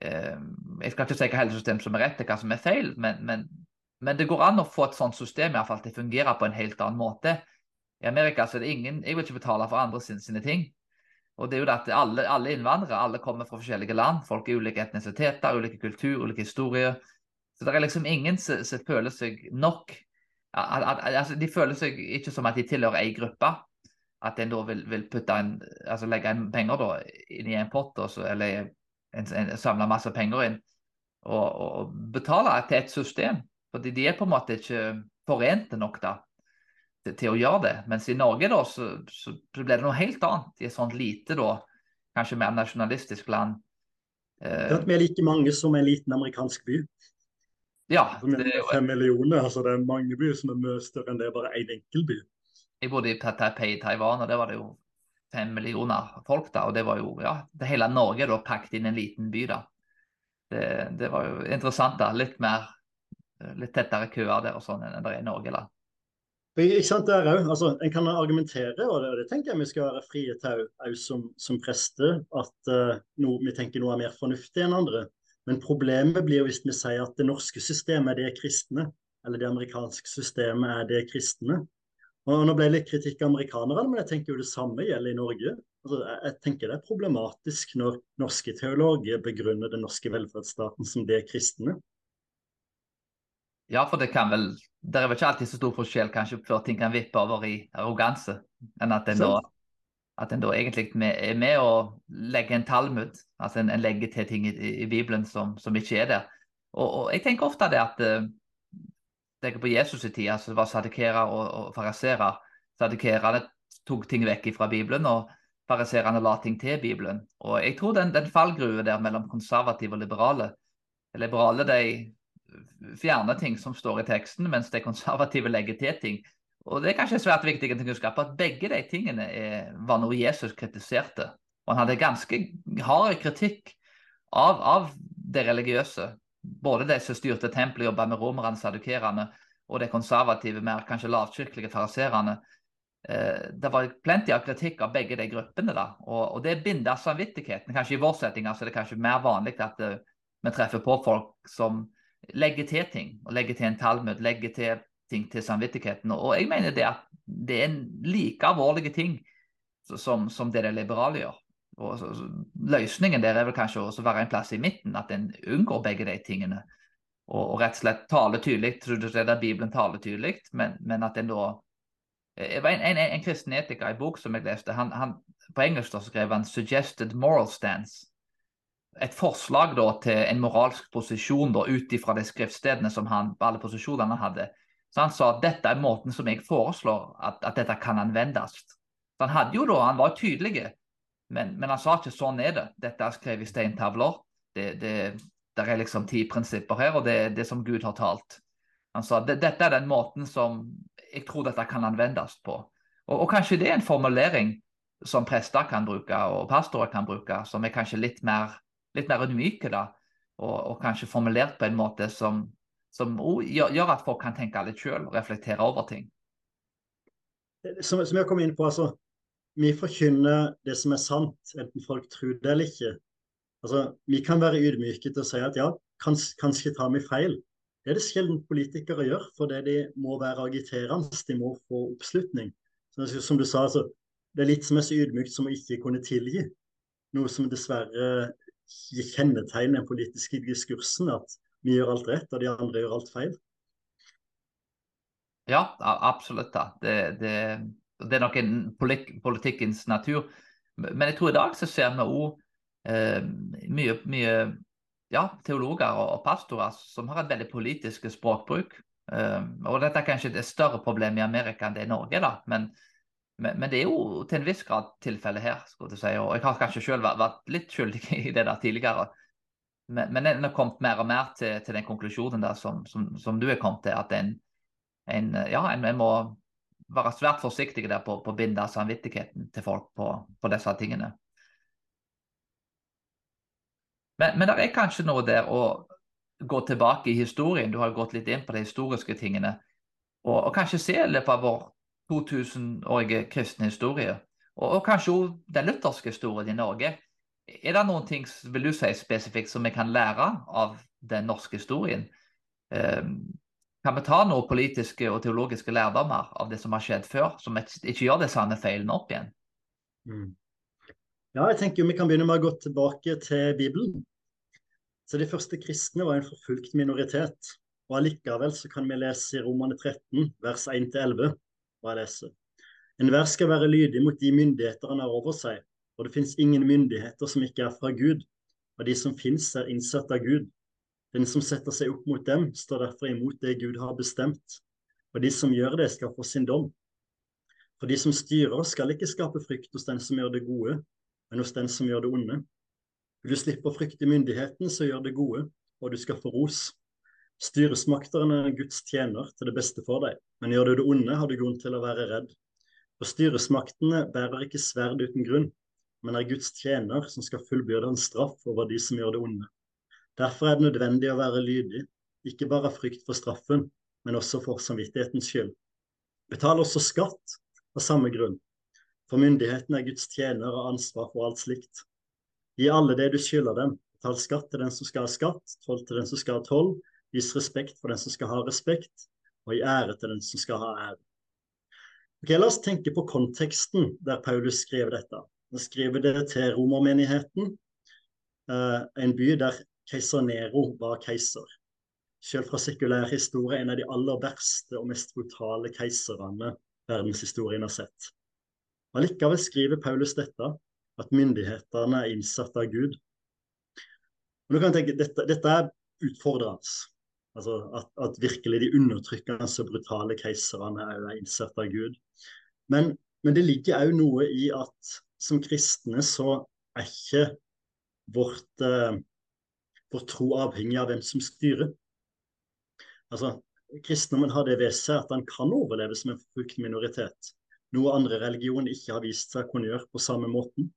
eh, Jeg skal ikke si hva helsesystem som er rett og hva som er feil, men, men, men, det går an å få et sånt system i hvert fall til å fungere på en helt annen måte. I Amerika så er det ingen Jeg vil ikke betale for andre sine, sine ting. Og det er jo det at alle, alle, innvandrere alle kommer fra forskjellige land. Folk er ulike etnisiteter, ulike kultur, ulike historier. Så det er liksom ingen som, føler seg nok altså, De føler seg ikke som at de tilhører ei gruppe. At en da vil, vil en, altså legge en penger da, inn i en pott også, eller en, en, samle masse penger inn og, og betale til et system. Fordi de er på en måte ikke forente nok da til, å gjøre det. Mens i Norge da, så, så, ble det noe helt annet i et sånt lite, da, kanskje mer nasjonalistisk land. Eh, vi er like mange som en liten amerikansk by. Ja. Altså, det, er fem millioner, altså det er mange byer som er mye større enn det er bare én enkel by. Jeg bodde i Taipei i Taiwan, og der var det jo fem millioner folk. da, og Det var jo, ja, det hele Norge da pakket inn en liten by. da. Det, det var jo interessant. da, Litt mer, litt tettere køer der og sånn enn det er i Norge. da. Ikke sant, der jo, Altså, En kan argumentere, og det, og det tenker jeg vi skal være frie til òg som, som prester, at uh, no, vi tenker noe er mer fornuftig enn andre. Men problemet blir hvis vi sier at det norske systemet er det kristne, eller det amerikanske systemet er det kristne. Og Nå ble det litt kritikk av amerikanerne, men jeg tenker jo det samme gjelder i Norge. Altså, jeg, jeg tenker Det er problematisk når norske teologer begrunner den norske velferdsstaten som det kristne. Ja, for det kan vel Det er vel ikke alltid så stor forskjell kanskje før ting kan vippe over i arroganse, enn at en da at en da egentlig er med å legge en talmud, altså en, en legger til ting i, i Bibelen som, som, ikke er der. Og, og, jeg tenker ofte det at uh, tenker på Jesus' i tid, altså det var sadikerer og, og fariserer. Sadikerene tok ting vekk fra Bibelen, og fariserene la ting til Bibelen. Og jeg tror den, den fallgruve der mellom konservative og liberale Liberale de fjerne ting som står i teksten, mens de konservative legger til ting. Og Det er kanskje svært viktig å huske at begge de tingene er, var noe Jesus kritiserte. Og Han hadde ganske hard kritikk av, av det religiøse. Både de som styrte tempelet, jobba med romerne, sadukerene, og de konservative, mer kanskje lavkirkelige fariserene. Eh, det var plenty av kritikk av begge de gruppene. da, og, og Det binder samvittigheten. Kanskje I vår setting altså, det er kanskje mer vanlig at uh, vi treffer på folk som legge til ting. og Legge til en talmud, legge til ting til samvittigheten. Og jeg mener det at det er en like alvorlige ting som, som det de liberale gjør. Og så, så, løsningen der er vel kanskje å være en plass i midten, at en unngår begge de tingene. og, og rett og slett taler tydelig. Der Bibelen taler tydelig, men, men at en da det var en, en, en, kristen etiker i bok som jeg leste. Han, han, på engelsk da skrev han 'suggested moral stance'. Et forslag da til en moralsk posisjon da ut ifra de skriftstedene som han alle posisjonene hadde. Så Han sa at dette er måten som jeg foreslår at, at dette kan anvendes. Så Han hadde jo da, han var tydelig, men, men, han sa ikke sånn er det. Dette er skrevet i steintavler. Det, det, det, er liksom ti prinsipper her, og det er det som Gud har talt. Han sa dette er den måten som jeg tror dette kan anvendes på. Og, og, kanskje det er en formulering som prester kan bruke, og pastorer kan bruke, som er kanskje litt mer, litt mer ydmyke, da. Og, og, kanskje formulert på en måte som, som gjør, at folk kan tenke litt sjøl og reflektere over ting. Som, som jeg kom inn på, altså, vi forkynner det som er sant, enten folk tror det eller ikke. Altså, Vi kan være ydmyke til å si at ja, kanskje, kanskje tar vi feil. Det er det sjelden politikere gjør, fordi de må være agiterende. De må få oppslutning. Så, som du sa, altså, Det er litt som er så ydmykt som å ikke kunne tilgi. Noe som dessverre kjennetegner den politiske diskursen, at vi gjør alt rett, og de andre gjør alt feil. Ja, absolutt. da. Det, det, det er nok en politikkens natur. Men jeg tror i dag så ser vi òg eh, mye, mye ja, teologer og pastorer som har et veldig politisk språkbruk. Eh, og Dette er kanskje et større problem i Amerika enn det i Norge, da. Men, men, men, det er jo til en viss grad tilfellet her. skulle jeg si. Og jeg har kanskje selv vært, litt skyldig i det der tidligere. Men, men en har kommet mer og mer til, til den konklusjonen der som, som, som, du er kommet til, at en, en ja, en, en, må være svært forsiktig der på, på å binde samvittigheten til folk på, på disse tingene. Men, men det er kanskje noe der å gå tilbake i historien. Du har gått litt inn på de historiske tingene. Og, og kanskje se i løpet av vår 2000-årige kristne historie, og, og kanskje òg den lutherske historien i Norge. Er det noen ting vil du si spesifikt som vi kan lære av den norske historien? Um, kan vi ta noen politiske og teologiske lærdommer av det som har skjedd før, som ikke gjør det samme feilene opp igjen? Mm. Ja, jeg tenker vi kan begynne med å gå tilbake til Bibelen. Så De første kristne var en forfulgt minoritet. Og Allikevel så kan vi lese i Romane 13, vers 1-11. Hva jeg. Enhver skal være lydig mot de myndigheter han har over seg, og det finnes ingen myndigheter som ikke er fra Gud, og de som finnes er innsatt av Gud. Den som setter seg opp mot dem, står derfor imot det Gud har bestemt, og de som gjør det, skal få sin dom. For de som styrer, skal ikke skape frykt hos den som gjør det gode, men hos den som gjør det onde. Vil du slippe å frykte myndigheten, så gjør det gode, og du skal få ros. Styresmakterne er Guds tjener til det beste for deg, men gjør du det onde, har du grunn til å være redd. For styresmaktene bærer ikke sverd uten grunn, men er Guds tjener som skal fullbyrde en straff over de som gjør det onde. Derfor er det nødvendig å være lydig, ikke bare av frykt for straffen, men også for samvittighetens skyld. Betal også skatt av samme grunn, for myndigheten er Guds tjener og ansvar for alt slikt. Gi alle det du skylder dem. Betal skatt til den som skal ha skatt, toll til den som skal ha toll. Vis respekt for den som skal ha respekt, og gi ære til den som skal ha ære. Ok, La oss tenke på konteksten der Paulus skrev dette. Han skriver det til romermenigheten, uh, en by der keiser Nero var keiser. Selv fra sekulær historie en av de aller verste og mest brutale keiserne verdenshistorien har sett. Allikevel skriver Paulus dette at myndighetene er innsatt av Gud. Og du kan tenke, Dette, dette er utfordrende. Altså at, at, virkelig de undertrykkende og brutale keiserne er innsatt av Gud. Men, men det ligger òg noe i at som kristne så er ikke vårt, eh, vår tro avhengig av hvem som styrer. Altså, Kristendommen har det ved seg at han kan overleve som en forfulgt minoritet. Noe andre religioner ikke har vist seg å kunne gjøre på samme måten.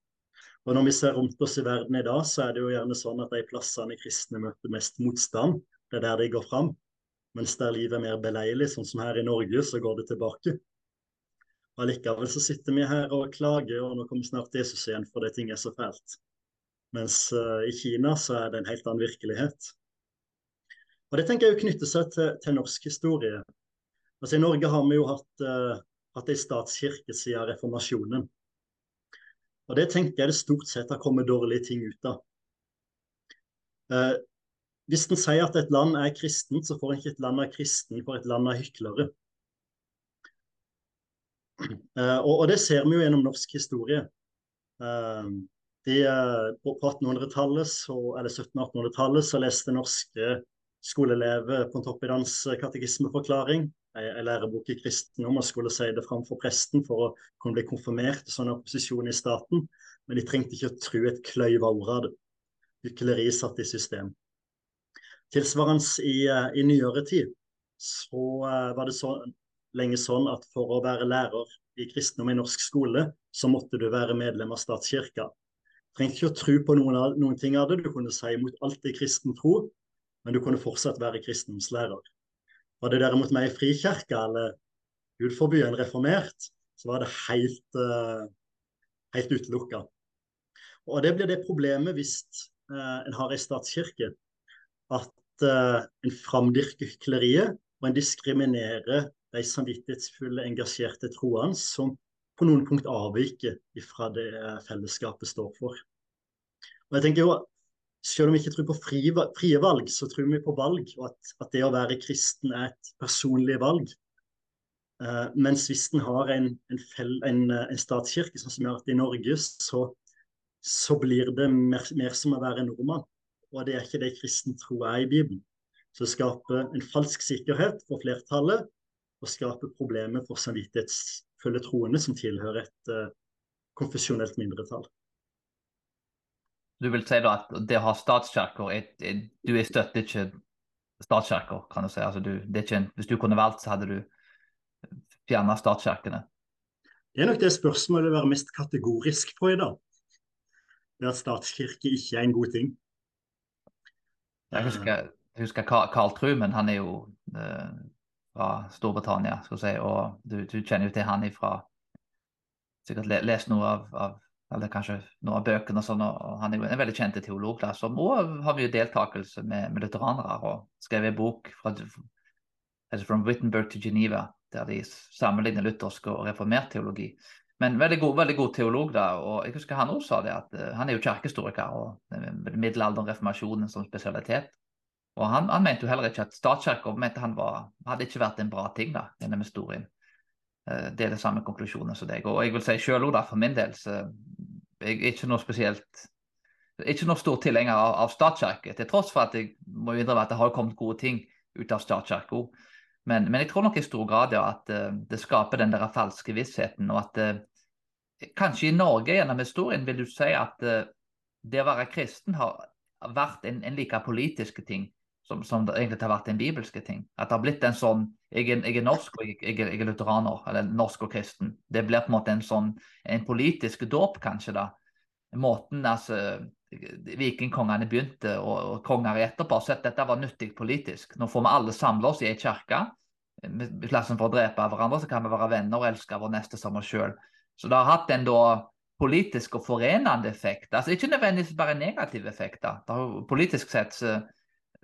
Og Når vi ser rundt oss i verden i dag, så er det jo gjerne sånn at de plassene kristne møter mest motstand, det er der de går fram. Mens der livet er mer beleilig, sånn som her i Norge, så går det tilbake. Og Allikevel så sitter vi her og klager, og nå kommer snart Jesus igjen fordi ting er så fælt. Mens uh, i Kina så er det en helt annen virkelighet. Og Det tenker jeg jo knytter seg til, til, norsk historie. Altså I Norge har vi jo hatt, uh, hatt ei statskirke siden reformasjonen. Og det tenker jeg det stort sett har kommet dårlige ting ut av. Eh, hvis en sier at et land er kristent, så får en ikke et land av kristen, for et land av hyklere. Uh, og, og, det ser vi jo gjennom norsk historie. Uh, de, uh, på 1800-tallet, eller 1700-1800-tallet så leste norske skoleelever på en toppidans katekismeforklaring, en lærebok i kristendom, og skulle si det framfor presten for å kunne bli konfirmert i sånn opposisjon i staten. Men de trengte ikke å tro et kløyv av ordet av det. Hykleri satt i system. Tilsvarende i, i nyere tid så var det så lenge sånn at for å være lærer i kristendom i norsk skole, så måtte du være medlem av statskirka. Trengte ikke å tro på noen, av, noen, ting av det, du kunne si imot alt i kristen tro, men du kunne fortsatt være kristendomslærer. Var det derimot meg i frikirka eller Gud forby en reformert, så var det helt, uh, helt utelukka. Og det blir det problemet hvis uh, en har ei statskirke, at uh, en framdyrker hykleriet og en diskriminerer de samvittighetsfulle, engasjerte troende som på noen punkt avviker fra det fellesskapet står for. Og jeg tenker jo, Selv om vi ikke tror på frie, frie valg, så tror vi på valg, og at, at, det å være kristen er et personlig valg. Uh, mens hvis en har en, en, fell, en, en, statskirke, sånn som vi har hatt i Norge, så, så blir det mer, mer, som å være nordmann. Og det er ikke det kristen tro er i Bibelen. Så det skaper en falsk sikkerhet for flertallet, og skaper problemer for samvittighetsfulle troende som tilhører et uh, konfesjonelt mindretall. Du vil si da at det å ha statskirker Du støtter ikke statskirker, kan du si. Altså du, en, hvis du kunne valgt, så hadde du fjerna statskirkene? Det er nok det spørsmålet vil være mest kategorisk på i dag. Det at statskirke ikke er en god ting. Jeg husker, husker Carl Truman, han er jo eh, fra Storbritannia. skal si, og du, du, kjenner jo til han ifra Sikkert lest noe av, av eller kanskje noen av bøkene. og sånn, og Han er jo en veldig kjent teolog der, som òg har mye deltakelse med, med lutheranere. og Skrev en bok fra altså From Wittenberg to Geneva, der de sammenligner luthersk og reformert teologi. Men veldig god, veldig god teolog, da, og jeg husker han også sa det, at uh, han er jo kirkehistoriker og middelalderen reformasjonen som spesialitet. Og han, han, mente jo heller ikke at statskirka hadde ikke vært en bra ting da, gjennom historien. Uh, det er det samme konklusjonen som deg. Og jeg vil si selv da, for min del, så jeg er ikke noe spesielt ikke noe stor tilhenger av, av statskirke, til tross for at jeg må innrømme at det har kommet gode ting ut av statskirka. Men, men, jeg tror nok i stor grad ja, at uh, det skaper den der falske vissheten. Og at uh, kanskje i Norge gjennom historien vil du si at uh, det å være kristen har vært en, en like politisk ting som, som, det egentlig har vært en bibelske ting. At det har blitt en sånn Jeg jeg er norsk og jeg, jeg, er lutheraner, eller norsk og kristen. Det blir på en måte en sånn en politisk dåp, kanskje, da. Måten altså vikingkongene begynte, og, konger etterpå, så dette var nyttig politisk. Nå får vi alle samle oss i ei kirke. I plassen for å drepe hverandre, så kan vi være venner og elske vår neste som oss sjøl. Så det har hatt en da politisk og forenende effekt. Altså Ikke nødvendigvis bare negative effekter. Politisk sett så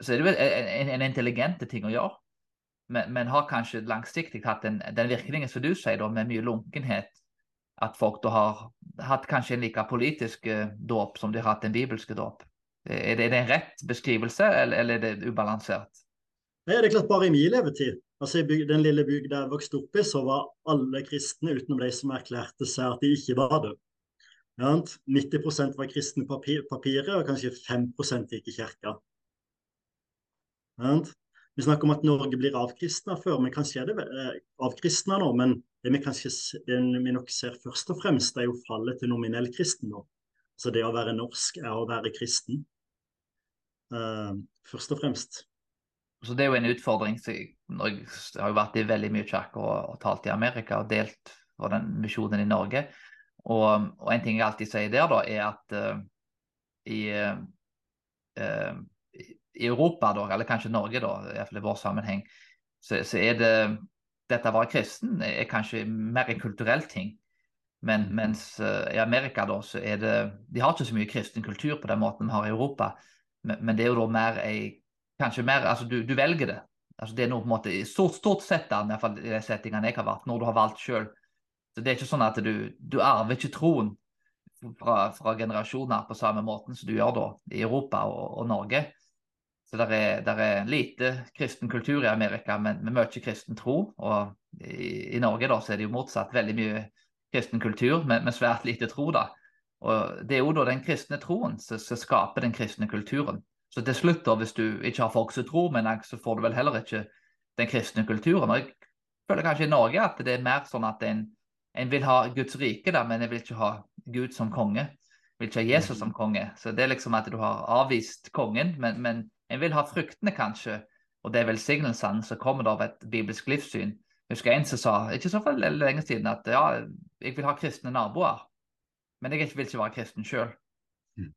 så er det vel en, en intelligente ting å gjøre. Men, men har kanskje langsiktig hatt den, virkningen som du sier, da, med mye lunkenhet. At folk da har hatt kanskje en like politisk uh, dåp som de har hatt en bibelske dåp. Er det, er det en rett beskrivelse, eller, eller, er det ubalansert? Nei, det er klart Bare i min levetid, altså i den lille bygda jeg vokste opp i, så var alle kristne, utenom de som erklærte seg at de ikke var det. Ja, 90% var kristne på papiret, og kanskje 5% gikk i kirka. Vi snakker om at Norge blir avkristna før, men kanskje er det eh, avkristna nå. Men det vi kanskje vi nok ser først og fremst, er jo fallet til nominell kristendom. Så det å være norsk er å være kristen. Uh, først og fremst. Så Det er jo en utfordring. Jeg har jo vært i veldig mye kirker og, og, talt i Amerika og delt for den misjonen i Norge. Og, og, en ting jeg alltid sier der, da, er at uh, i uh, i Europa, da, eller kanskje Norge, da, i hvert fall i vår sammenheng, så, så, er det Dette å være kristen er kanskje mer en kulturell ting. Men mm. mens uh, i Amerika da, så er det De har ikke så mye kristen kultur på den måten vi har i Europa. Men, men det er jo da mer ei Kanskje mer Altså, du, du velger det. Altså, det er noe på en måte stort, stort sett, i hvert fall i de settingene jeg har vært, når du har valgt sjøl. Så det er ikke sånn at du, du arver ikke troen fra, fra, generasjoner på samme måten som du gjør da i Europa og, og Norge. Så det er, der er, lite kristen kultur i Amerika, men med mye kristen tro. Og i, i, Norge da, så er det jo motsatt. Veldig mye kristen kultur, men, med svært lite tro. da. Og Det er jo da den kristne troen som, som skaper den kristne kulturen. Så til slutt, da, hvis du ikke har folk som tror, men så får du vel heller ikke den kristne kulturen. Og jeg føler kanskje i Norge at det er mer sånn at en, en vil ha Guds rike, da, men en vil ikke ha Gud som konge. En vil ikke ha Jesus som konge. Så det er liksom at du har avvist kongen, men, men en vil ha fruktene, kanskje. Og det er velsignelsene som kommer av et bibelsk livssyn. Jeg husker en som sa ikke så for lenge siden at ja, jeg vil ha kristne naboer, men jeg vil ikke være kristen sjøl. Mm.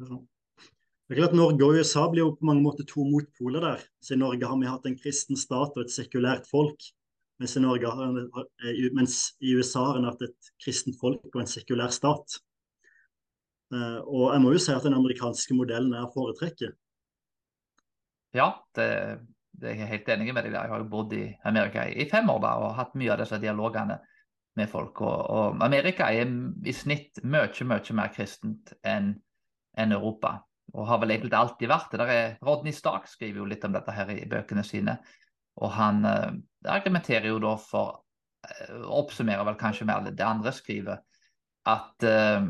Det er klart Norge og USA blir jo på mange måter to motpoler der. Så I Norge har vi hatt en kristen stat og et sekulært folk. Mens i, Norge har, mens i USA har en hatt et kristent folk og en sekulær stat. Eh, og jeg må jo si at den amerikanske modellen er å foretrekke. Ja, det, det er jeg helt enig med deg. Jeg har jo bodd i Amerika i, fem år da, og hatt mye av disse dialogene med folk. Og, og Amerika er i snitt mye, mye mer kristent enn en Europa. Og har vel egentlig alltid vært det. Er, Rodney Stark skriver jo litt om dette her i bøkene sine. Og han eh, argumenterer jo da for eh, Oppsummerer vel kanskje mer det andre skriver, at eh,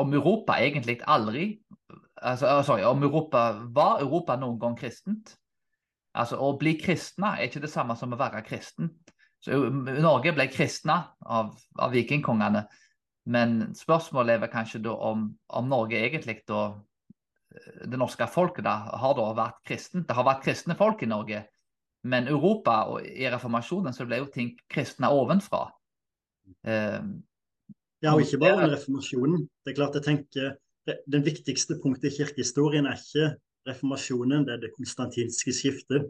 om Europa egentlig aldri altså, sorry, Om Europa var Europa noen gang kristent? Altså, Å bli kristna er ikke det samme som å være kristen. Så Norge ble kristna av, av vikingkongene, men spørsmålet er vel kanskje da om, om Norge egentlig da Det norske folket da har da vært kristent. Det har vært kristne folk i Norge, men Europa og i reformasjonen så ble jo ting kristne ovenfra. Eh, ja, og ikke bare under reformasjonen. Det er klart jeg tenker Den viktigste punktet i kirkehistorien er ikke reformasjonen, det er det konstantinske skiftet,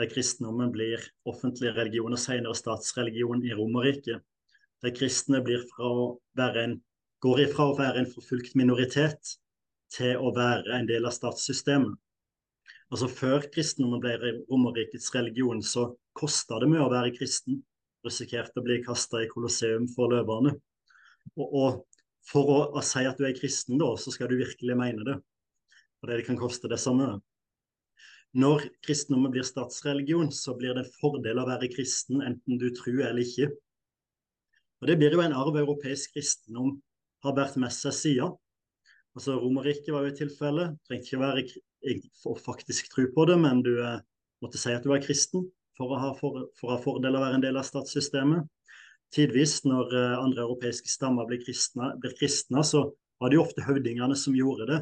der kristendommen blir offentlig religion og senere statsreligion i Romerriket. Der kristne en, går ifra å være en forfulgt minoritet til å være en del av statssystemet. Altså Før kristendommen ble Romerrikets religion, så kosta det mye å være kristen. Risikerte å bli kasta i kolosseum for løverne. Og, og for å, å, si at du er kristen, da, så skal du virkelig mene det. Og det kan koste det samme. Når kristendommen blir statsreligion, så blir det en fordel å være kristen, enten du tror eller ikke. Og Det blir jo en arv europeisk kristendom har båret med seg siden. Altså, Romerriket var jo et tilfelle. Trengte ikke være å faktisk tro på det, men du eh, måtte si at du var kristen for å ha, for, for å ha fordel av å være en del av statssystemet. Tidvis, når eh, andre europeiske stammer blir kristne, blir kristne, så var det jo ofte høvdingene som gjorde det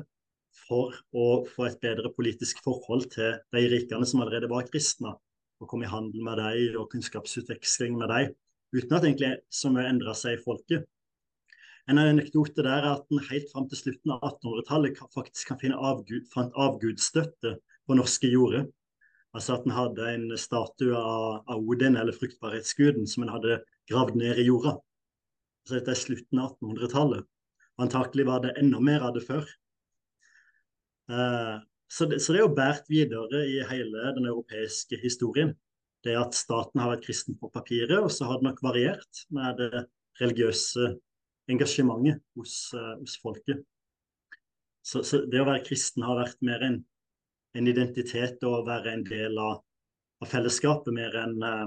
for å få et bedre politisk forhold til de rikene som allerede var kristne, og komme i handel med dem og kunnskapsutveksling med dem, uten at egentlig så mye endra seg i folket. En anekdote der er at en helt fram til slutten av 1800-tallet faktisk kan finne avgud, fant avgudsstøtte på norske jorder. Altså at en hadde en statue av Odin, eller fruktbarhetsguden, som en hadde gravd ned i jorda. Så dette er slutten av 1800-tallet. Antakelig var det enda mer av det før. Eh, så det, så det er jo båret videre i hele den europeiske historien. Det at staten har vært kristen på papiret, og så har det nok variert med det religiøse engasjementet hos, uh, hos folket. Så, så, det å være kristen har vært mer en, en identitet og å være en del av, av fellesskapet, mer enn uh,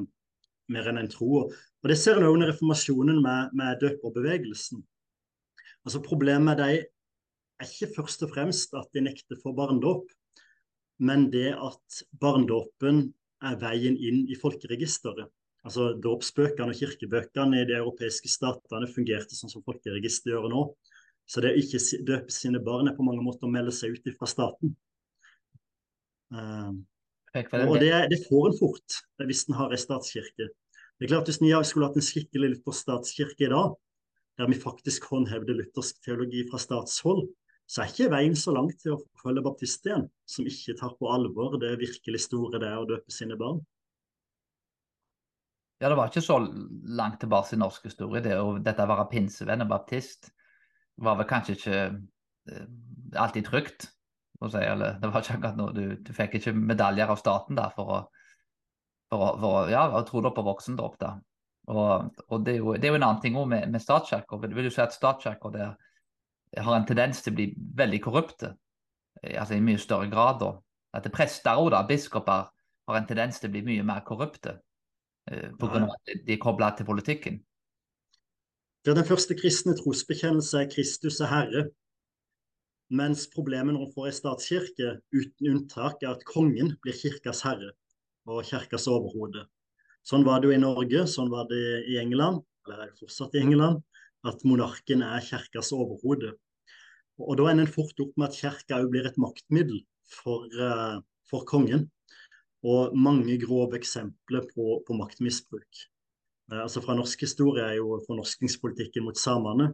mer enn en tro. Og Det ser en også under reformasjonen med, med døperbevegelsen. Altså Problemet med dem er ikke først og fremst at de nekter for barndåp, men det at barndåpen er veien inn i folkeregisteret. Altså Dåpsbøkene og kirkebøkene i de europeiske statene fungerte sånn som folkeregisteret gjør nå. Så det å ikke døpe sine barn er på mange måter å melde seg ut fra staten. Uh, og det, det, får en fort hvis en har en statskirke. Det er klart Hvis vi skulle hatt en skikkelig luthersk statskirke i dag, der vi faktisk håndhevde luthersk teologi fra statshold, så er ikke veien så langt til å følge igjen, som ikke tar på alvor det virkelig store det er å døpe sine barn. Ja, det var ikke så langt tilbake i norsk historie. Det, og dette å være pinsevenn og baptist var vel kanskje ikke uh, alltid trygt. Si, eller, det var ikke akkurat noe, du, du, fikk ikke medaljer av staten da, for å, for å, for å ja, tro på voksendåp. Og, og det, er jo, det, er jo, en annen ting med, med statskirker. Vil du si at statskirker der har en tendens til å bli veldig korrupte. altså i mye større grad. da. At prester og da, biskoper har en tendens til å bli mye mer korrupte eh, pga. At de er kobla til politikken. Ja, Den første kristne trosbekjennelse er Kristus er Herre. Mens problemet når man får en statskirke, uten unntak, er at kongen blir kirkas herre og kirkas overhode. Sånn var det jo i Norge, sånn var det i England, eller er det fortsatt i England, at monarken er kirkas overhode. Og Da ender en fort opp med at kirka òg blir et maktmiddel for, uh, for, kongen. Og mange grove eksempler på, på maktmisbruk. Uh, altså Fra norsk historie er jo fornorskingspolitikken mot samene,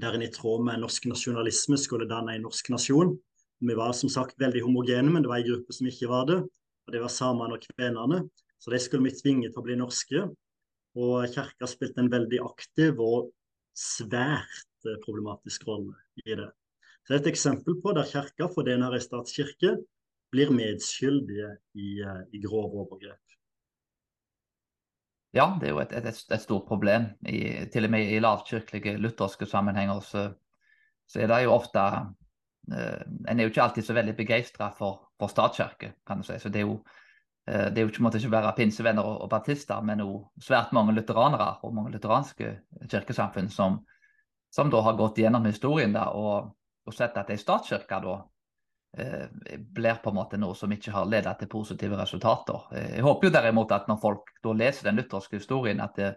der en i tråd med norsk nasjonalisme skulle danne en norsk nasjon. Vi var som sagt veldig homogene, men det var en gruppe som ikke var det. og Det var samene og kvenene. Så de skulle vi tvinge til å bli norske. Og kirka spilte en veldig aktiv og svært eh, problematisk rolle i det. Så Det er et eksempel på der kirka, fordi en har statskirke, blir medskyldige i, eh, i grove overgrep. Ja, det er jo et, et, et stort problem. I, til og med i lavkirkelige lutherske sammenhenger så, så, er det jo ofte uh, En er jo ikke alltid så veldig begeistra for, for statskirke, kan du si. Så det er jo Eh, det er jo ikke, måtte ikke bare pinsevenner og, og baptister, men òg svært mange lutheranere og mange lutheranske kirkesamfunn som, som da har gått gjennom historien da, og, og sett at ei statskirke da eh, blir på en måte noe som ikke har ledet til positive resultater. Eh, jeg håper jo derimot at når folk da leser den lutherske historien, at, det,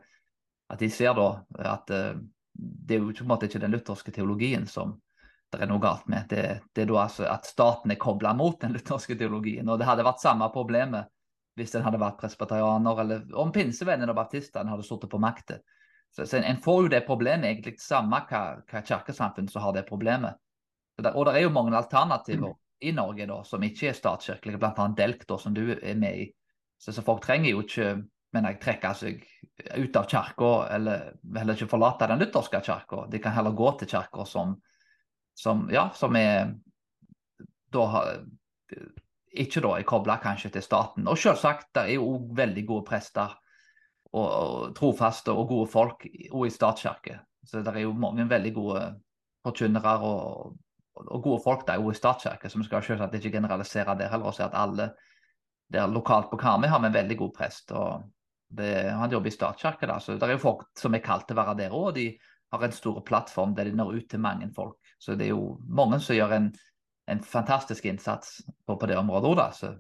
at de ser da at eh, det er jo på en måte ikke den lutherske teologien som, det er noe galt med. Det, det er da altså at staten er kobla mot den lutherske teologien. Og det hadde vært samme problemet hvis en hadde vært presbeterianer, eller om pinsevennene og baptistene hadde sittet på makta. Så, så en, en, får jo det problemet egentlig samme hva, hva kirkesamfunn som har det problemet. Og det er jo mange alternativer. I Norge da, som ikke er statskirkelige, bl.a. Delk, da, som du er med i. Så, så folk trenger jo ikke men jeg trekker seg ut av kirka, eller heller ikke forlate den lutherske kirka. De kan heller gå til kirka som, som, ja, som er da ikke da er kobla kanskje til staten. Og selvsagt, det er jo veldig gode prester og, og trofaste og gode folk òg i statskirke. Så det er jo mange veldig gode forkynnere og, og, gode folk der jo i statskirke, så vi skal selvsagt ikke generalisere det heller og si at alle der lokalt på Karmøy har vi en veldig god prest. og det, Han jobber i statskirke, da, så det er jo folk som er kalt til å være der òg. De har en stor plattform der de når ut til mange folk. Så det er jo mange som gjør en en fantastisk innsats på, på det området. Da, så.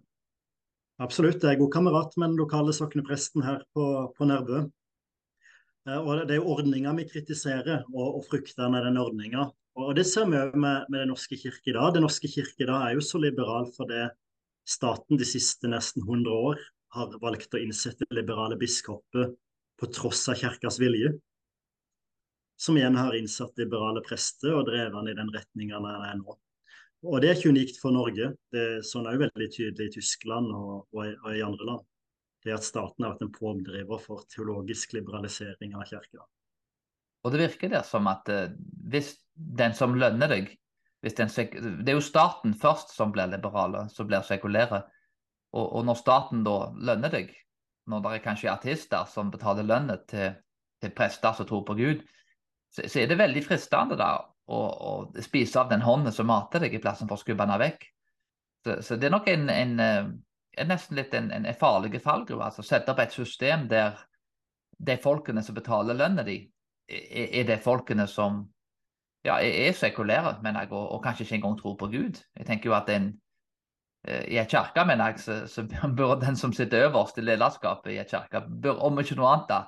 Absolutt. Jeg er god kamerat med den lokale soknepresten her på, på Nærbø. Eh, og Det er jo ordninga vi kritiserer, og, og frykter med ordninga. Og Det ser vi òg med, med Den norske kirke i dag. Den norske kirke i dag er jo så liberal fordi staten de siste nesten 100 år har valgt å innsette liberale biskoper på tross av kirkas vilje. Som igjen har innsatt liberale prester og drevet han i den retninga den er nå. Og det er ikke unikt for Norge. Det er sånn er jo veldig tydelig i Tyskland og, og, og, i andre land. Det at staten har vært en pådriver for teologisk liberalisering av kirka. Og det virker der som at uh, hvis den som lønner deg Det er jo staten først som blir liberale, som blir sekulære. Og, og, når staten da lønner deg, når det er kanskje artister som betaler lønnet til, til prester som tror på Gud, så, så er det veldig fristende da å, å spise av den hånden som mater deg, i plassen for å skubbe den vekk. Så, så, det er nok en, en, en eh, nesten litt en, en farlig fallgruve. Altså sette opp et system der de folkene som betaler lønna di, er, det folkene som ja, er sekulære, mener jeg, og, og, kanskje ikke engang tror på Gud. Jeg tenker jo at en, eh, i en kirke, mener jeg, så, så bør den som sitter øverst i lederskapet i en kirke, bør om ikke noe annet da,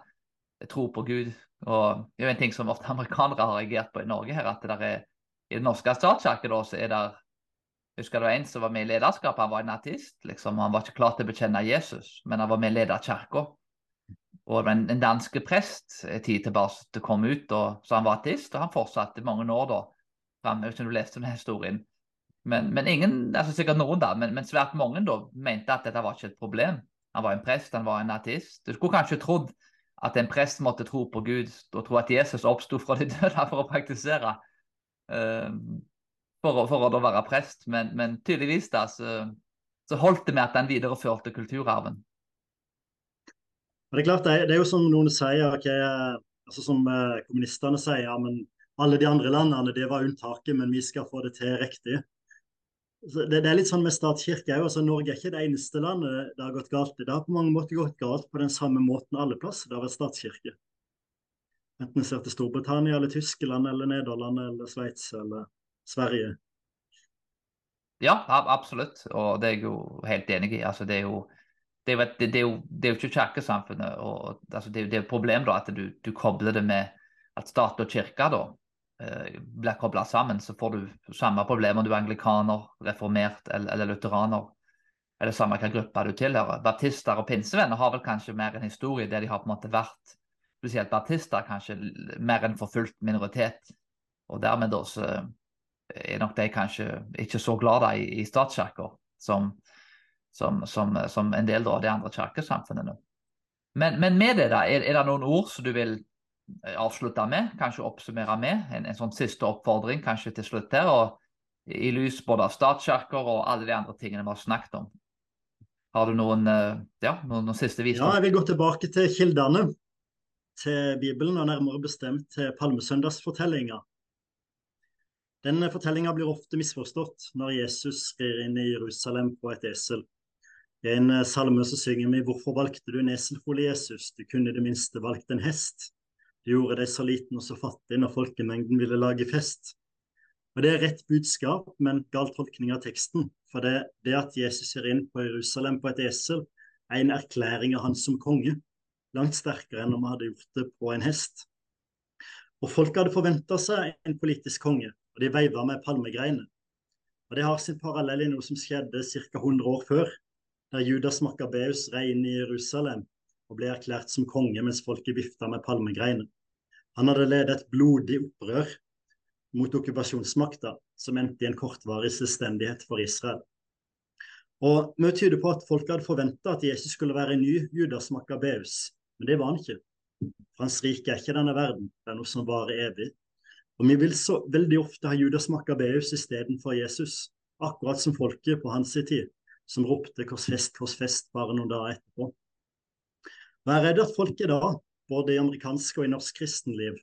tro på Gud og det er jo en ting som ofte amerikanere har reagert på i Norge, her, at det er, i det norske statskirket så er det husker det var en som var med i lederskapet, han var en artist. liksom, Han var ikke klar til å bekjenne Jesus, men han var med i leder kirka. Og en, en danske prest en tid tilbake kom ut, og, så han var artist, og han fortsatte mange år da. Frem, jeg du leste denne historien. Men, men, ingen, altså sikkert noen da, men, men, svært mange da mente at dette var ikke et problem. Han var en prest, han var en artist. Du skulle kanskje trodd at en prest måtte tro på Gud og tro at Jesus oppsto fra de døde for å praktisere. Uh, for, for, å, da være prest. Men, men tydeligvis da, så, så, holdt det med at han videreførte kulturarven. Det er klart, det det er jo som noen sier, okay, altså som eh, kommunistene sier, ja, men alle de andre landene det var unntaket, men vi skal få det til riktig. det, det, er litt sånn med statskirke òg. Altså, Norge er ikke det eneste landet det har gått galt i. Det har på mange måter gått galt på den samme måten alle plasser det har vært statskirke. Enten vi ser til Storbritannia eller Tyskland eller Nederland eller Sveits eller Sverige. Ja, absolutt. Og det er jeg jo helt enig i. Altså, det er jo det er, jo, det, er jo, ikke kirkesamfunnet. og altså, Det er jo et problem da, at du, du, kobler det med at stat og kirke da, eh, blir kobla sammen. Så får du samme problem om du er anglikaner, reformert eller, eller lutheraner. Eller samme hvilken gruppe du tilhører. Baptister og pinsevenner har vel kanskje mer en historie der de har på en måte vært spesielt baptister kanskje mer en forfulgt minoritet. Og dermed da så er nok de kanskje ikke så glad i, i statskirka som, som, som, som, en del av de andre kirkesamfunnene. Men, men, med det, da, er, er, det noen ord som du vil eh, avslutte med? Kanskje oppsummere med? En, en sånn siste oppfordring kanskje til slutt her? og I lys både av statskirker og alle de andre tingene vi har snakket om. Har du noen, eh, ja, noen, noen siste visdom? Ja, jeg vil gå tilbake til kildene til Bibelen, og nærmere bestemt til palmesøndagsfortellinga. Den fortellinga blir ofte misforstått når Jesus rir inn i Jerusalem på et esel. I en eh, salme så synger vi 'Hvorfor valgte du en eselfole, Jesus? Du kunne i det minste valgt en hest'. Du gjorde deg så liten og så fattig når folkemengden ville lage fest. Og Det er rett budskap, men gal tolkning av teksten. For det, det at Jesus ser inn på Jerusalem på et esel, er en erklæring av han som konge. Langt sterkere enn om han hadde gjort det på en hest. Og Folk hadde forventa seg en politisk konge, og de veiva med palmegreiner. Og Det har sin parallell i noe som skjedde ca. 100 år før, der Judas Makabeus rei inn i Jerusalem og ble erklært som konge mens folket vifta med palmegreiner. Han hadde ledet et blodig opprør mot okkupasjonsmakta, som endte i en kortvarig selvstendighet for Israel. Og Mye tyder på at folk hadde forventa at Jesus skulle være en ny Judas Makabeus, men det var han ikke. For hans rike er ikke denne verden, det er noe som varer evig. Og Vi vil så veldig ofte ha Judas Makabeus istedenfor Jesus, akkurat som folket på hans tid, som ropte 'Kors fest, kors fest' bare noen dager etterpå. Og Jeg er redd at folk i dag, både i amerikansk og i norsk kristenliv,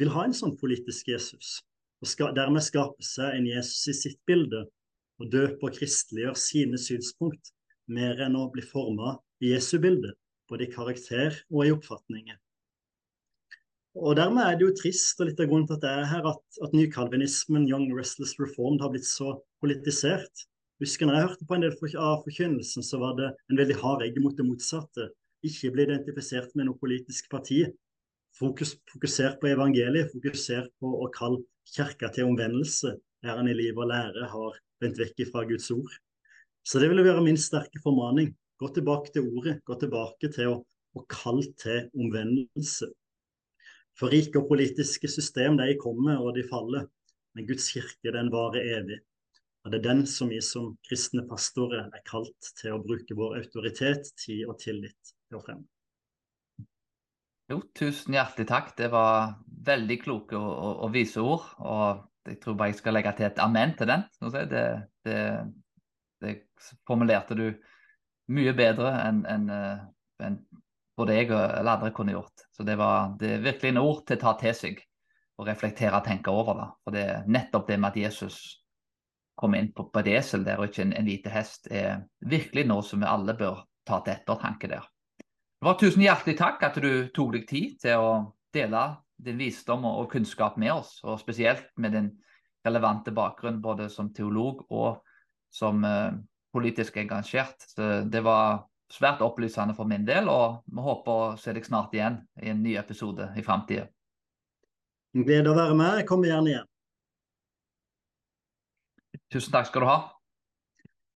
vil ha en sånn politisk Jesus, og skal, dermed skape seg en Jesus i sitt bilde, og døpe og kristeliggjøre sine synspunkt, mer enn å bli forma i Jesu bilde, både i karakter og i oppfatninger. Og Dermed er det jo trist, og litt av grunnen til at det er her, at, at nykalvinismen, Young Restless Reformed, har blitt så politisert. Husker når jeg hørte på en del av forkynnelsen, så var det en veldig hard egg mot det motsatte. Ikke bli identifisert med noe politisk parti. Fokus, fokusert på evangeliet, fokusert på å kalle kirka til omvendelse, der han i liv og lære har vendt vekk fra Guds ord. Så det ville være min sterke formaning. Gå tilbake til ordet, gå tilbake til å, å kalle til omvendelse. For rike og politiske system de kommer og de faller, men Guds kirke den varer evig. Og Det er den som vi som kristne pastorer er kalt til å bruke vår autoritet, tid og tillit til å fremme. Jo, tusen hjertelig takk. Det var veldig kloke og, og, og vise ord. Og jeg tror bare jeg skal legge til et amen til den. Det, det, det formulerte du mye bedre enn en, en, både jeg eller andre kunne gjort. Så det, var, det er virkelig en ord til å ta til seg og reflektere og tenke over. det. For det er nettopp det med at Jesus kom inn på, på et der og ikke en, en hvite hest, er virkelig noe som vi alle bør ta til ettertanke der. Det var Tusen hjertelig takk at du tok deg tid til å dele din visdom og, og kunnskap med oss, og spesielt med din relevante bakgrunn både som teolog og som uh, politisk engasjert. Så det var svært opplysende for min del, og vi håper å se deg snart igjen i en ny episode i framtida. Glede å være med. Jeg kommer gjerne igjen. Tusen takk skal du ha.